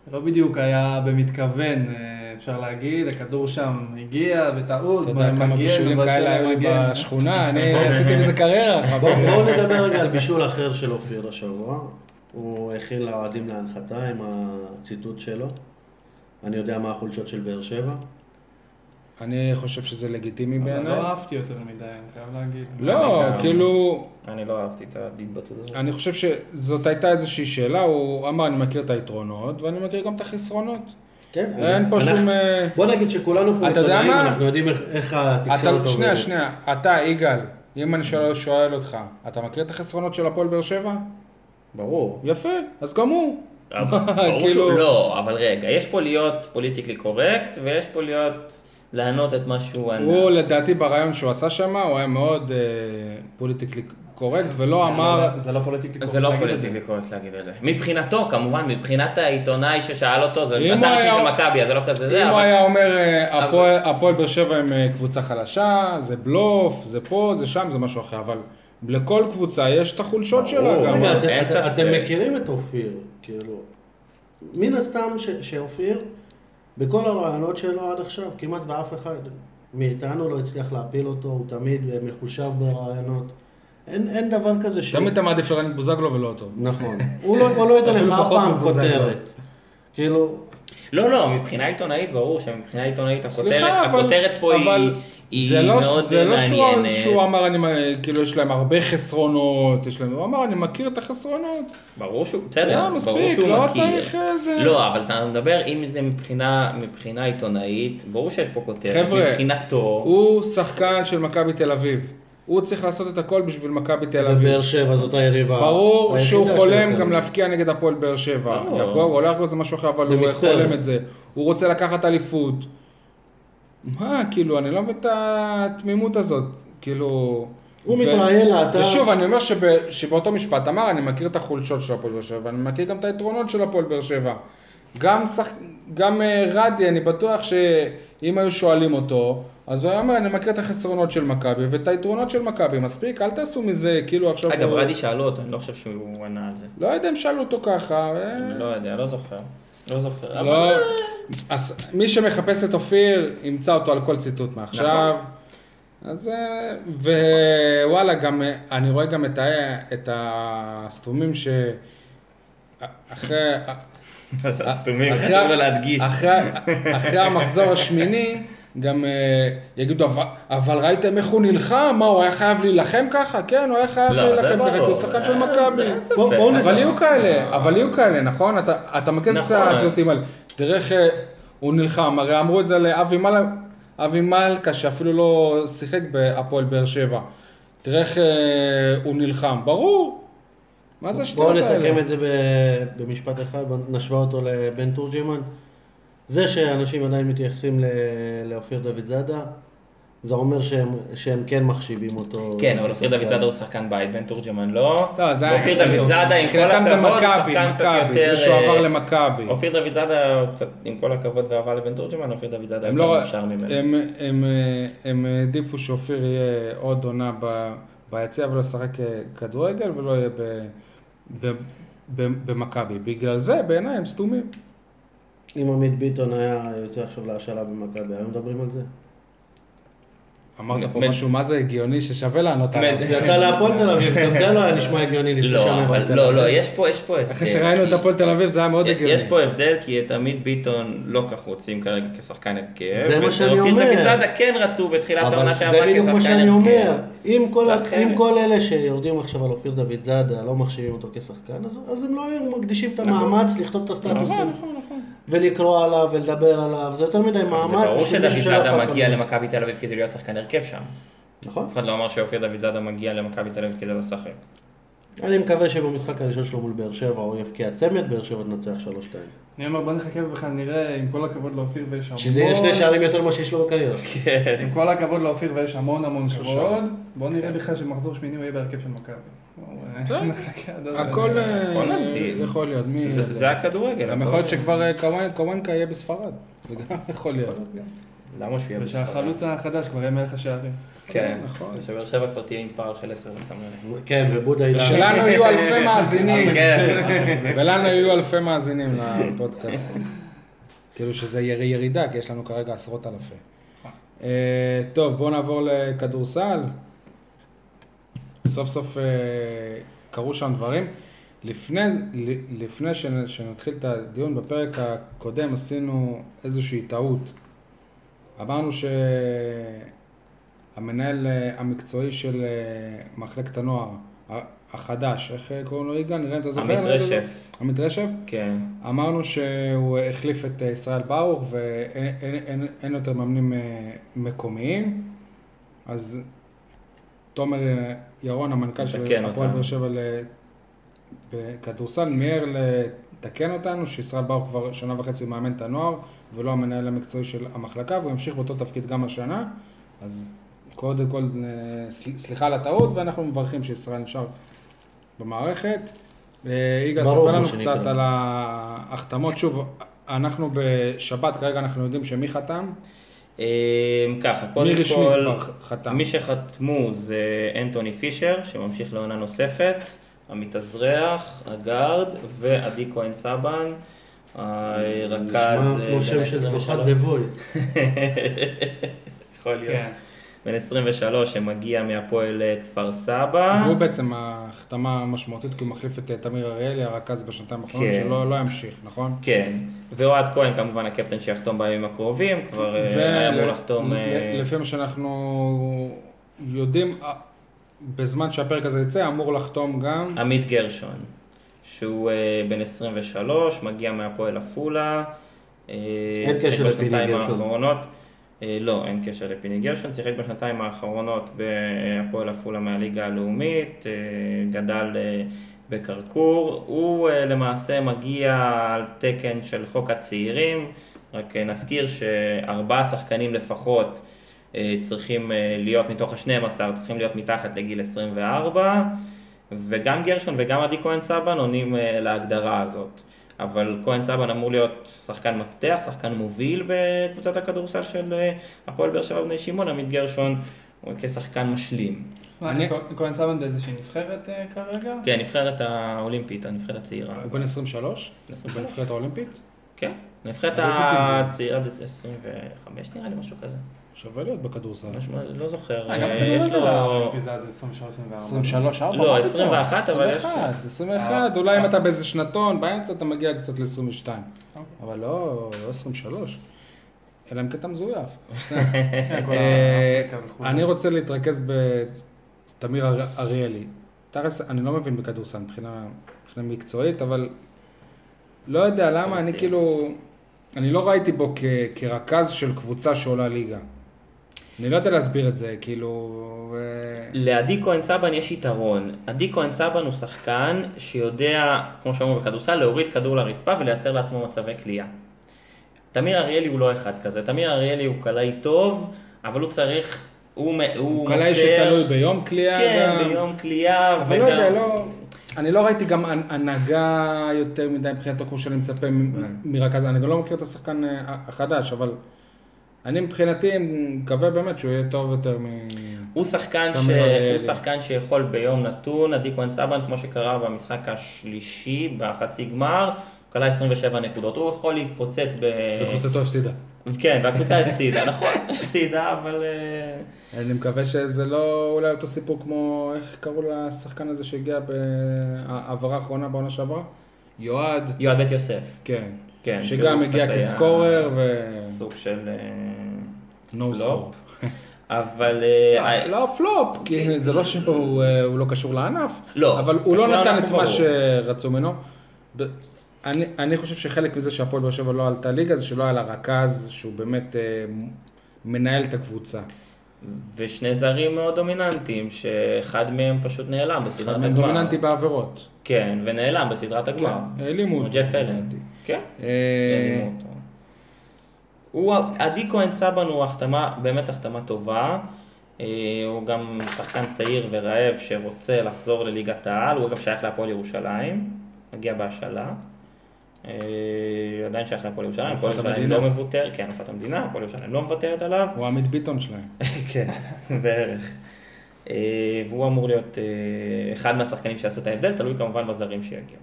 זה לא בדיוק היה במתכוון, אה, אפשר להגיד, הכדור שם הגיע בטעות, אתה יודע כמה בישולים אבל כאלה היו לי. בשכונה, אני (laughs) עשיתי מזה קריירה. בואו נדבר רגע על בישול אחר של (laughs) אופיר השבוע. הוא הכין לאוהדים להנחתה עם הציטוט שלו. אני יודע מה החולשות של באר שבע. אני חושב שזה לגיטימי אבל בעיניי. לא אהבתי יותר מדי, אני חייב להגיד. לא, כאילו, אני לא אהבתי את ההתבטאות הזאת. אני חושב שזאת הייתה איזושהי שאלה, הוא אמר אני מכיר את היתרונות ואני מכיר גם את החסרונות. כן. אין פה שום... אה, בוא נגיד שכולנו פה אתה יודע עיתונאים? אנחנו יודעים איך- התקשורת אתה, עובדת. שנייה, שנייה, אתה, יגאל, אם אני שואל, אותך, אתה מכיר את החסרונות של הפועל באר שבע? ברור. יפה, אז גם הוא. אבל ברור (laughs) כאילו- שהוא לא, אבל רגע, יש פה להיות politically correct, ויש פה להיות לענות את מה שהוא ענה. הוא לדעתי בריאיון שהוא עשה שם, הוא היה מאוד politically correct ולא אמר, זה לא politically זה לא politically correct להגיד את זה. מבחינתו, כמובן, מבחינת העיתונאי ששאל אותו, זה אתה היה- של מכבי, אז זה לא כזה זה, אם הוא אבל... היה אומר אה, הפועל- באר שבע הם אה, קבוצה חלשה, זה בלוף, זה פה, זה שם, זה משהו אחר, אבל לכל קבוצה יש את החולשות שלה. גם. רגע, אתם- מכירים את אופיר, כאילו. מן הסתם ש- שאופיר, בכל הרעיונות שלו עד עכשיו, כמעט באף אחד מאיתנו לא הצליח להפיל אותו, הוא תמיד מחושב ברעיונות. אין, אין דבר כזה ש... תמיד אתה מעדיף לרעיון את בוזגלו ולא אותו. נכון. (laughs) הוא לא, הוא לא ייתן אפילו לך אף פעם. כותרת. כאילו, לא, לא, מבחינה עיתונאית, ברור שמבחינה עיתונאית הכותרת, סליחה, אבל, הכותרת פה היא- אבל היא זה לא, מאוד זה לא שהוא. שהוא אמר, אני, כאילו, יש להם הרבה חסרונות, יש להם, הוא אמר, אני מכיר את החסרונות. ברור שהוא, בסדר, לא, ברור מספיק, שהוא לא מכיר. צריך איזה... לא, אבל אתה מדבר, אם זה מבחינה, מבחינה עיתונאית, ברור שיש פה כותרת. חבר'ה, מבחינתו, הוא שחקן של מכבי תל אביב. הוא צריך לעשות את הכל בשביל מכבי תל אביב. ובאר שבע זאת היריבה. ברור שהוא חולם. גם להפקיע נגד הפועל באר שבע. הוא הולך לזה משהו אחר, אבל הוא. חולם את זה. הוא רוצה לקחת אליפות. מה, כאילו, אני לא מבין את התמימות הזאת. כאילו... הוא מתראיין לאתר. ושוב, אני אומר שב, שבאותו משפט אמר, אני מכיר את החולשות של הפועל באר שבע, ואני מכיר גם את היתרונות של הפועל באר שבע. גם, שח... גם אה, רדי, אני בטוח שאם היו שואלים אותו, אז הוא היה אומר, אני מכיר את החסרונות של מכבי ואת היתרונות של מכבי, מספיק, אל תעשו מזה, כאילו עכשיו... אגב, הוא- רדי שאלו אותו, אני לא חושב שהוא ענה על זה. לא יודע אם שאלו אותו ככה. אה, אני לא יודע, לא זוכר. לא זוכר. אבל- לא, אז מי שמחפש את אופיר, ימצא אותו על כל ציטוט מעכשיו. אז אה, ווואלה, גם, אה, אני רואה גם את, ה, את הסתומים ש... אחרי... סתומים, אחרי- חשוב לו להדגיש. אחרי, אחרי המחזור השמיני, גם אה, יגידו, אבל, ראיתם איך הוא נלחם? מה, הוא היה חייב להילחם ככה? כן, הוא היה חייב לא, להילחם ככה, כי הוא. שחקן של אה, מכבי. אבל יהיו כאלה, אבל יהיו כאלה, נכון? אתה, אתה מכיר את נכון. הציטוטים האלה. תראה איך אה, הוא נלחם, הרי אמרו את זה לאבי מלכה, אבי מלכה שאפילו לא שיחק בהפועל באר שבע. תראה איך אה, הוא נלחם, ברור. מה זה בואו השטויות האלה? נסכם את זה ב- במשפט אחד, בואו נשווה אותו לבן תורג'מן. זה שאנשים עדיין מתייחסים לאופיר דוד זאדה, זה אומר שהם, שהם כן מחשיבים אותו. כן, אבל אופיר דוד. זאדה הוא שחקן בית, בן תורג'מן לא. לא, זה ואופיר דוד זאדה, עם כל זה הכבוד, הוא מכבי, שחקן קצת מכבי, יותר... זה שהוא אה, עבר למכבי. אופיר דוד זאדה, עם כל הכבוד ואהבה לבן תורג'מן, אופיר דוד זאדה יותר לא, מוכשר ממנו. הם, הם, הם העדיפו שאופיר יהיה עוד עונה ב- ביציע ולא ישחק אה, כדורגל ולא יהיה ב- במכבי. בגלל זה בעיניי הם סתומים. אם עמית ביטון היה יוצא עכשיו להשאלה במכבי, היו מדברים על זה? אמרת פה משהו, מה זה הגיוני ששווה לענות עליו. (laughs) יצא להפועל תל אביב, גם זה לא היה נשמע הגיוני לפני לא, שנה. לא. לא, יש פה, יש פה הבדל. אחרי שראינו את כי- הפועל תל אביב זה היה מאוד הגיוני. יש פה הבדל, כי את עמית ביטון לא כך רוצים כרגע כשחקן הרכב. זה מה שאני ואופיר אומר. דוד זאדה כן רצו בתחילת העונה זה שעברה בדיוק מה כשחקן שאני אומר. הרכב. אם כל, זה ה- אחרת. אם כל אלה שיורדים עכשיו על אופיר דוד זאדה לא מחשיבים אותו כשחקן, אז, אז הם לא היו מקדישים את המאמץ לכתוב את הסטטוסים. ולקרוא עליו ולדבר עליו, זה יותר מדי מאמץ. זה ברור שדוד זאדה מגיע. למכבי תל אביב כדי להיות שחקן הרכב שם. נכון. אף אחד לא אמר שאופיר דוד זאדה מגיע למכבי תל אביב כדי לשחק. אני מקווה שבמשחק הראשון שלו מול באר שבע הוא יבקיע צמד, באר שבע תנצח 3-2. אני אומר, בוא נחכה ובכלל נראה, עם כל הכבוד לאופיר ויש המון... שזה יהיה שני שערים יותר ממה שיש לו בקריירה. כן. עם כל הכבוד לאופיר ויש המון המון שבועות, בוא נראה בכלל שמחזור שמיני הוא יהיה בהרכב של מכבי. הכל. יכול להיות. מי... זה- זה הכדורגל. גם יכול להיות שכבר אה, קוואנקה יהיה בספרד. זה גם יכול להיות. למה שהוא יהיה בספרד? ושהחלוץ החדש כבר יהיה מלך השערים. כן, נכון. ושבאר שבע כבר תהיה עם פער של 10 לצמרת. כן, ובודה אילן. שלנו יהיו אלפי מאזינים. כן. ולנו יהיו אלפי מאזינים לפודקאסט. כאילו שזה יר- ירידה, כי יש לנו כרגע עשרות אלפי. אה, טוב, בואו נעבור לכדורסל. סוף סוף אה, קרו שם דברים. לפני, לפני שנ- שנתחיל את הדיון, בפרק הקודם עשינו איזושהי טעות. אמרנו שהמנהל אה, המקצועי של אה, מחלקת הנוער, החדש, איך אה, קוראים לו יגאל? נראה אם אתה זוכר? עמית לי לא. רשף. עמית רשף? כן. אמרנו שהוא החליף את ישראל ברוך ואין אין, אין, אין יותר מאמנים מקומיים, אז תומר ירון, המנכ"ל של הפועל. באר שבע ל- בכדורסל, מיהר לתקן אותנו שישראל ברוך כבר שנה וחצי מאמן את הנוער ולא המנהל המקצועי של המחלקה והוא ימשיך באותו תפקיד גם השנה, אז קודם כל אה, סל- סליחה על הטעות ואנחנו מברכים שישראל נשאר במערכת. אה, יגאל, ספר לנו. קצת על ההחתמות. שוב, אנחנו בשבת, כרגע אנחנו יודעים שמי חתם? אמ, ככה, קודם כל? מי שחתמו זה אנטוני פישר, שממשיך לעונה נוספת, המתאזרח, הגארד, ועדי כהן סבן, הרכז... נשמע אה, כמו שם בן של 23. זוכת דה וויס. יכול להיות. כן. בן 23 שמגיע מהפועל אה, כפר סבא. והוא בעצם ההחתמה המשמעותית, כי הוא מחליף את אה, תמיר אריאלי, הרכז בשנתיים האחרונות, כן. שלא לא ימשיך, נכון? כן, ואוהד כהן כמובן הקפטן שיחתום בימים הקרובים, כבר אה, היה אמור לחתום... אה, ולפי מה שאנחנו יודעים, אה, בזמן שהפרק הזה יצא, אמור לחתום גם... עמית גרשון, שהוא אה, בן 23, מגיע מהפועל עפולה. אה, אין קשר לפיני גרשון. האחרונות. אה, לא, אין קשר לפיני גרשון, שיחק בשנתיים האחרונות בהפועל עפולה מהליגה הלאומית, אה, גדל אה, בכרכור. הוא אה, למעשה מגיע על תקן של חוק הצעירים, רק אה, נזכיר שארבעה שחקנים לפחות צריכים אה, להיות מתוך ה-12, צריכים להיות מתחת לגיל 24, וגם גרשון וגם עדי כהן סבן עונים אה, להגדרה הזאת. אבל כהן סבן אמור להיות שחקן מפתח, שחקן מוביל בקבוצת הכדורסל של אה, הפועל באר שבע בני שמעון, עמית גרשון הוא כשחקן משלים. כהן סבן באיזושהי נבחרת אה, כרגע? כן, הנבחרת האולימפית, הנבחרת הצעירה. הוא בן 23? הוא 23? בנבחרת האולימפית? כן, זה? הצעירה זה 25 נראה לי, משהו כזה. שווה להיות בכדורסל. לא זוכר, אה, אה, בכדורגל יש לו... האולימפי זה עד 23-24. 23, 4? לא, 21, אבל יש- 21, 21, אולי אם אתה באיזה שנתון, באמצע אתה מגיע קצת ל-22. אוקיי. אבל לא, לא 23. אלא אם כן אתה מזויף. (laughs) אה. אני רוצה להתרכז בתמיר אר- אריאלי. תרס, אני לא מבין בכדורסל מבחינה מקצועית, אבל לא יודע למה, אני כאילו, אני לא ראיתי בו כרכז של קבוצה שעולה ליגה. אני לא יודע להסביר את זה, כאילו... אה, לעדי כהן סבן יש יתרון. עדי כהן סבן הוא שחקן שיודע, כמו שאומרים בכדורסל, להוריד כדור לרצפה ולייצר לעצמו מצבי כליאה. תמיר אריאלי הוא לא אחד כזה. תמיר אריאלי הוא קלעי טוב, אבל הוא צריך... הוא, הוא הוא קלעי שתלוי ביום כליאה כן, גם. ביום כליאה. אבל לא יודע, לא... אני לא ראיתי גם הנ- הנהגה יותר מדי מבחינתו כמו שאני מצפה כן. מרכז, אני גם לא מכיר את השחקן אה, החדש, אבל אני מבחינתי מקווה באמת שהוא יהיה טוב יותר מ... הוא שחקן, ש... הוא שחקן שיכול ביום נתון, עדי כהן סבן, כמו שקרה במשחק השלישי, בחצי גמר, הוא כלה 27 נקודות. הוא יכול להתפוצץ ב... וקבוצתו הפסידה. כן, והקבוצה (laughs) הפסידה, נכון, הפסידה, אבל... אה, אני מקווה שזה לא אולי אותו סיפור כמו, איך קראו לשחקן הזה שהגיע בהעברה האחרונה בעונה שעברה? יועד, יועד בית יוסף. כן. כן, שגם הגיע היה כסקורר ו... סוג של... אה, נו פלופ. סקור. אבל... אה, לא פלופ, כי זה לא שהוא אה, הוא לא קשור לענף, לא, אבל הוא לא נתן את מה. שרצו ממנו. אני, אני חושב שחלק מזה שהפועל באר שבע לא עלתה ליגה זה שלא היה לה רכז שהוא באמת אה, מנהל את הקבוצה. ושני זרים מאוד דומיננטיים, שאחד מהם פשוט נעלם בסדרת אחד הגמר. מהם דומיננטי בעבירות. כן, ונעלם בסדרת הגמר. העלימו אותו. ג'ף אלן. כן, אה, העלימו אותו. הוא, עדי כהן סבן הוא החתמה, באמת החתמה טובה. אה, הוא גם שחקן צעיר ורעב שרוצה לחזור לליגת העל, הוא אגב שייך להפועל ירושלים, מגיע בהשאלה. אה, עדיין שייך להפועל ירושלים, הפועל ירושלים. לא מוותר, כן, אלופת המדינה, הפועל ירושלים לא מוותרת עליו. הוא עמית ביטון שלהם. (laughs) כן, בערך. אה, והוא אמור להיות אה, אחד מהשחקנים שיעשו את ההבדל, תלוי כמובן בזרים שיגיעו.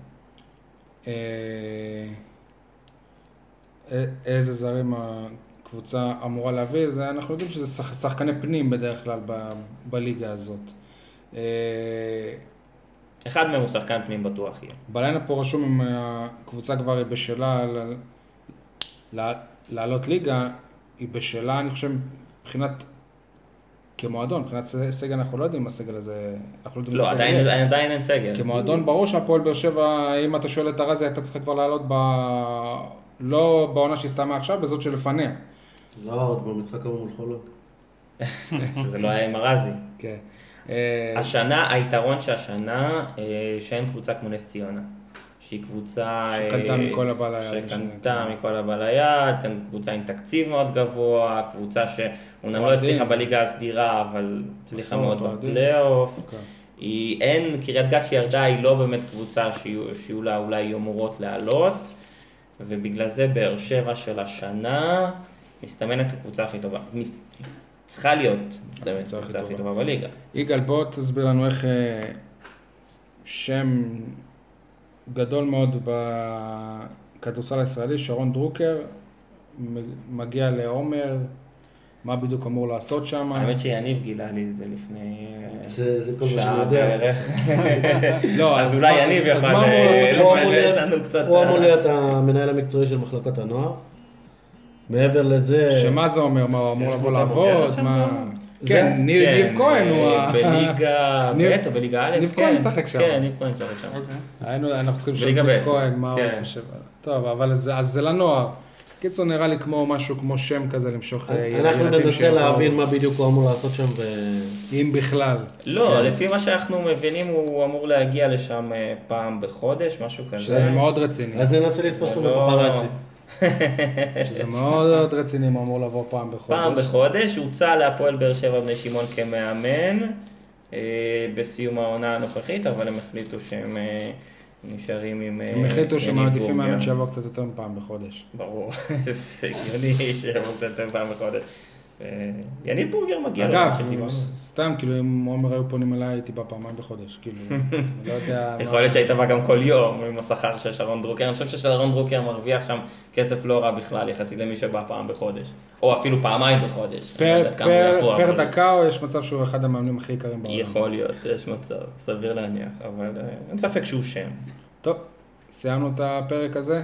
איזה זרים הקבוצה אמורה להביא, זה אנחנו יודעים שזה שח- שחקני פנים בדרך כלל ב- בליגה הזאת. אה, אחד מהם הוא שחקן פנים בטוח יהיה. בליינאפ פה רשום אם הקבוצה כבר היא בשלה לעלות ליגה, היא בשלה, אני חושב, מבחינת, כמועדון, מבחינת סגל אנחנו לא יודעים אם הסגל הזה, אנחנו לא יודעים לא, עדיין, סגל. עדיין אין סגל. כמועדון ברור שהפועל באר שבע, אם אתה שואל את ארזי, הייתה צריכה כבר לעלות ב... לא בעונה שהסתיימה עכשיו, בזאת שלפניה. לא, עוד במשחק ההוא מול חולון. (laughs) שזה לא היה עם ארזי. כן. אה, השנה, היתרון שהשנה, אה, שאין קבוצה כמו נס ציונה. שהיא קבוצה... אה, שקנתה מכל הבא ליד, שקנתה מכל הבא ליד, כאן קבוצה עם תקציב מאוד גבוה, קבוצה שאומנם לא. הצליחה בליגה הסדירה, אבל הצליחה מאוד. בפלייאוף. כן. היא, אין, קריית גת שירדה היא לא באמת קבוצה שיהיו, לה אולי אמורות לעלות, ובגלל זה באר שבע של השנה מסתמנת הקבוצה הכי טובה. צריכה להיות באמת הקבוצה הכי טובה. בליגה. יגאל, בוא תסביר לנו איך אה, שם גדול מאוד בכדורסל הישראלי, שרון דרוקר, מגיע לעומר, מה בדיוק אמור לעשות שם? האמת שיניב גילה לי את זה לפני אה, זה- זה כל מה שאני שעה. בערך. לא, (laughs) אז אולי יניב אז יוכל מה אמור אה, לעשות שם? הוא אמור (laughs) להיות- המנהל המקצועי של מחלקות הנוער. מעבר לזה, שמה זה אומר? מה, הוא אמור לבוא לעבוד? מה... כן, ניב כן, ניב כהן הוא אה, ה... בליגה (laughs) ניב- ב' או בליגה א', ניב כן. כהן משחק שם. כן, ניב כהן משחק שם. אוקיי. היינו, אנחנו צריכים לשאול בליגה ניב. כהן, מה הוא כן. חושב. טוב, אבל זה, אז זה לנוער. קיצור, נראה לי כמו משהו, כמו שם כזה למשוך אה, אנחנו ילדים ננסה שיבואו. להבין מה בדיוק הוא אמור לעשות שם. ו... אם בכלל. לא, לפי מה שאנחנו מבינים הוא אמור להגיע לשם אה, פעם בחודש, משהו כזה. שזה מאוד רציני. אז ננסה לתפוס אותו לא- בפפרצי. שזה מאוד רציני אם הוא אמור לבוא פעם בחודש. פעם בחודש, הוצע להפועל באר שבע בני שמעון כמאמן אה, בסיום העונה הנוכחית, אבל הם החליטו שהם אה, נשארים עם... אה, הם החליטו שהם מעדיפים. מאמן שיבוא קצת יותר מפעם בחודש. ברור, (laughs) זה הגיוני שיבוא קצת יותר פעם בחודש. יניב בורגר מגיע לו, אגב. סתם, כאילו, אם עומר היו פונים אליי, הייתי בא פעמיים בחודש. כאילו, (laughs) לא יודע... יכול להיות שהיית בא גם כל יום עם השכר של שרון דרוקר, אני חושב ששרון דרוקר מרוויח שם כסף לא רע בכלל יחסית למי שבא פעם בחודש, או אפילו פעמיים בחודש. לא פר- דקה, או יש מצב שהוא אחד המאמנים הכי יקרים בעולם? יכול להיות, יש מצב, סביר להניח, אבל אה, אין ספק שהוא שם. טוב, סיימנו את הפרק הזה.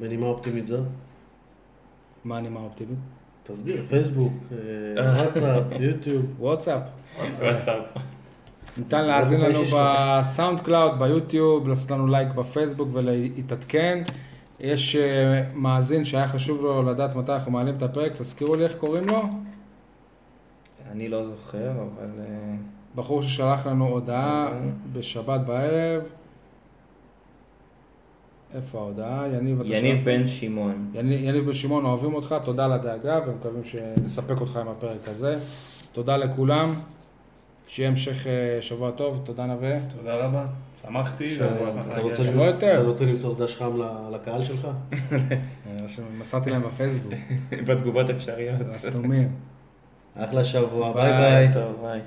בנימה אופטימית זו. מה הנימה האופטימית? תסביר, פייסבוק, אה, וואטסאפ, יוטיוב. וואטסאפ. וואטסאפ. ניתן להאזין מה זה לנו בסאונד קלאוד, ביוטיוב, לעשות לנו לייק בפייסבוק ולהתעדכן. יש אה, מאזין שהיה חשוב לו לדעת מתי אנחנו מעלים את הפרק, תזכירו לי איך קוראים לו? אני לא זוכר, אבל... אה, בחור ששלח לנו הודעה אוקיי. בשבת בערב. איפה ההודעה? יניב, אתה יניב בן שמעון. יניב יניב בן שמעון, אוהבים אותך, תודה על הדאגה ומקווים שנספק אותך עם הפרק הזה. תודה לכולם, שיהיה המשך אה, שבוע טוב, תודה נווה. תודה רבה. שמחתי, אתה רוצה. שבוע יותר. אתה רוצה למסור דש חם ל- לקהל שלך? אה, שמסרתי להם בפייסבוק, (laughs) בתגובות אפשריות. הסתומים. אחלה שבוע, ביי. ביי ביי. טוב, ביי.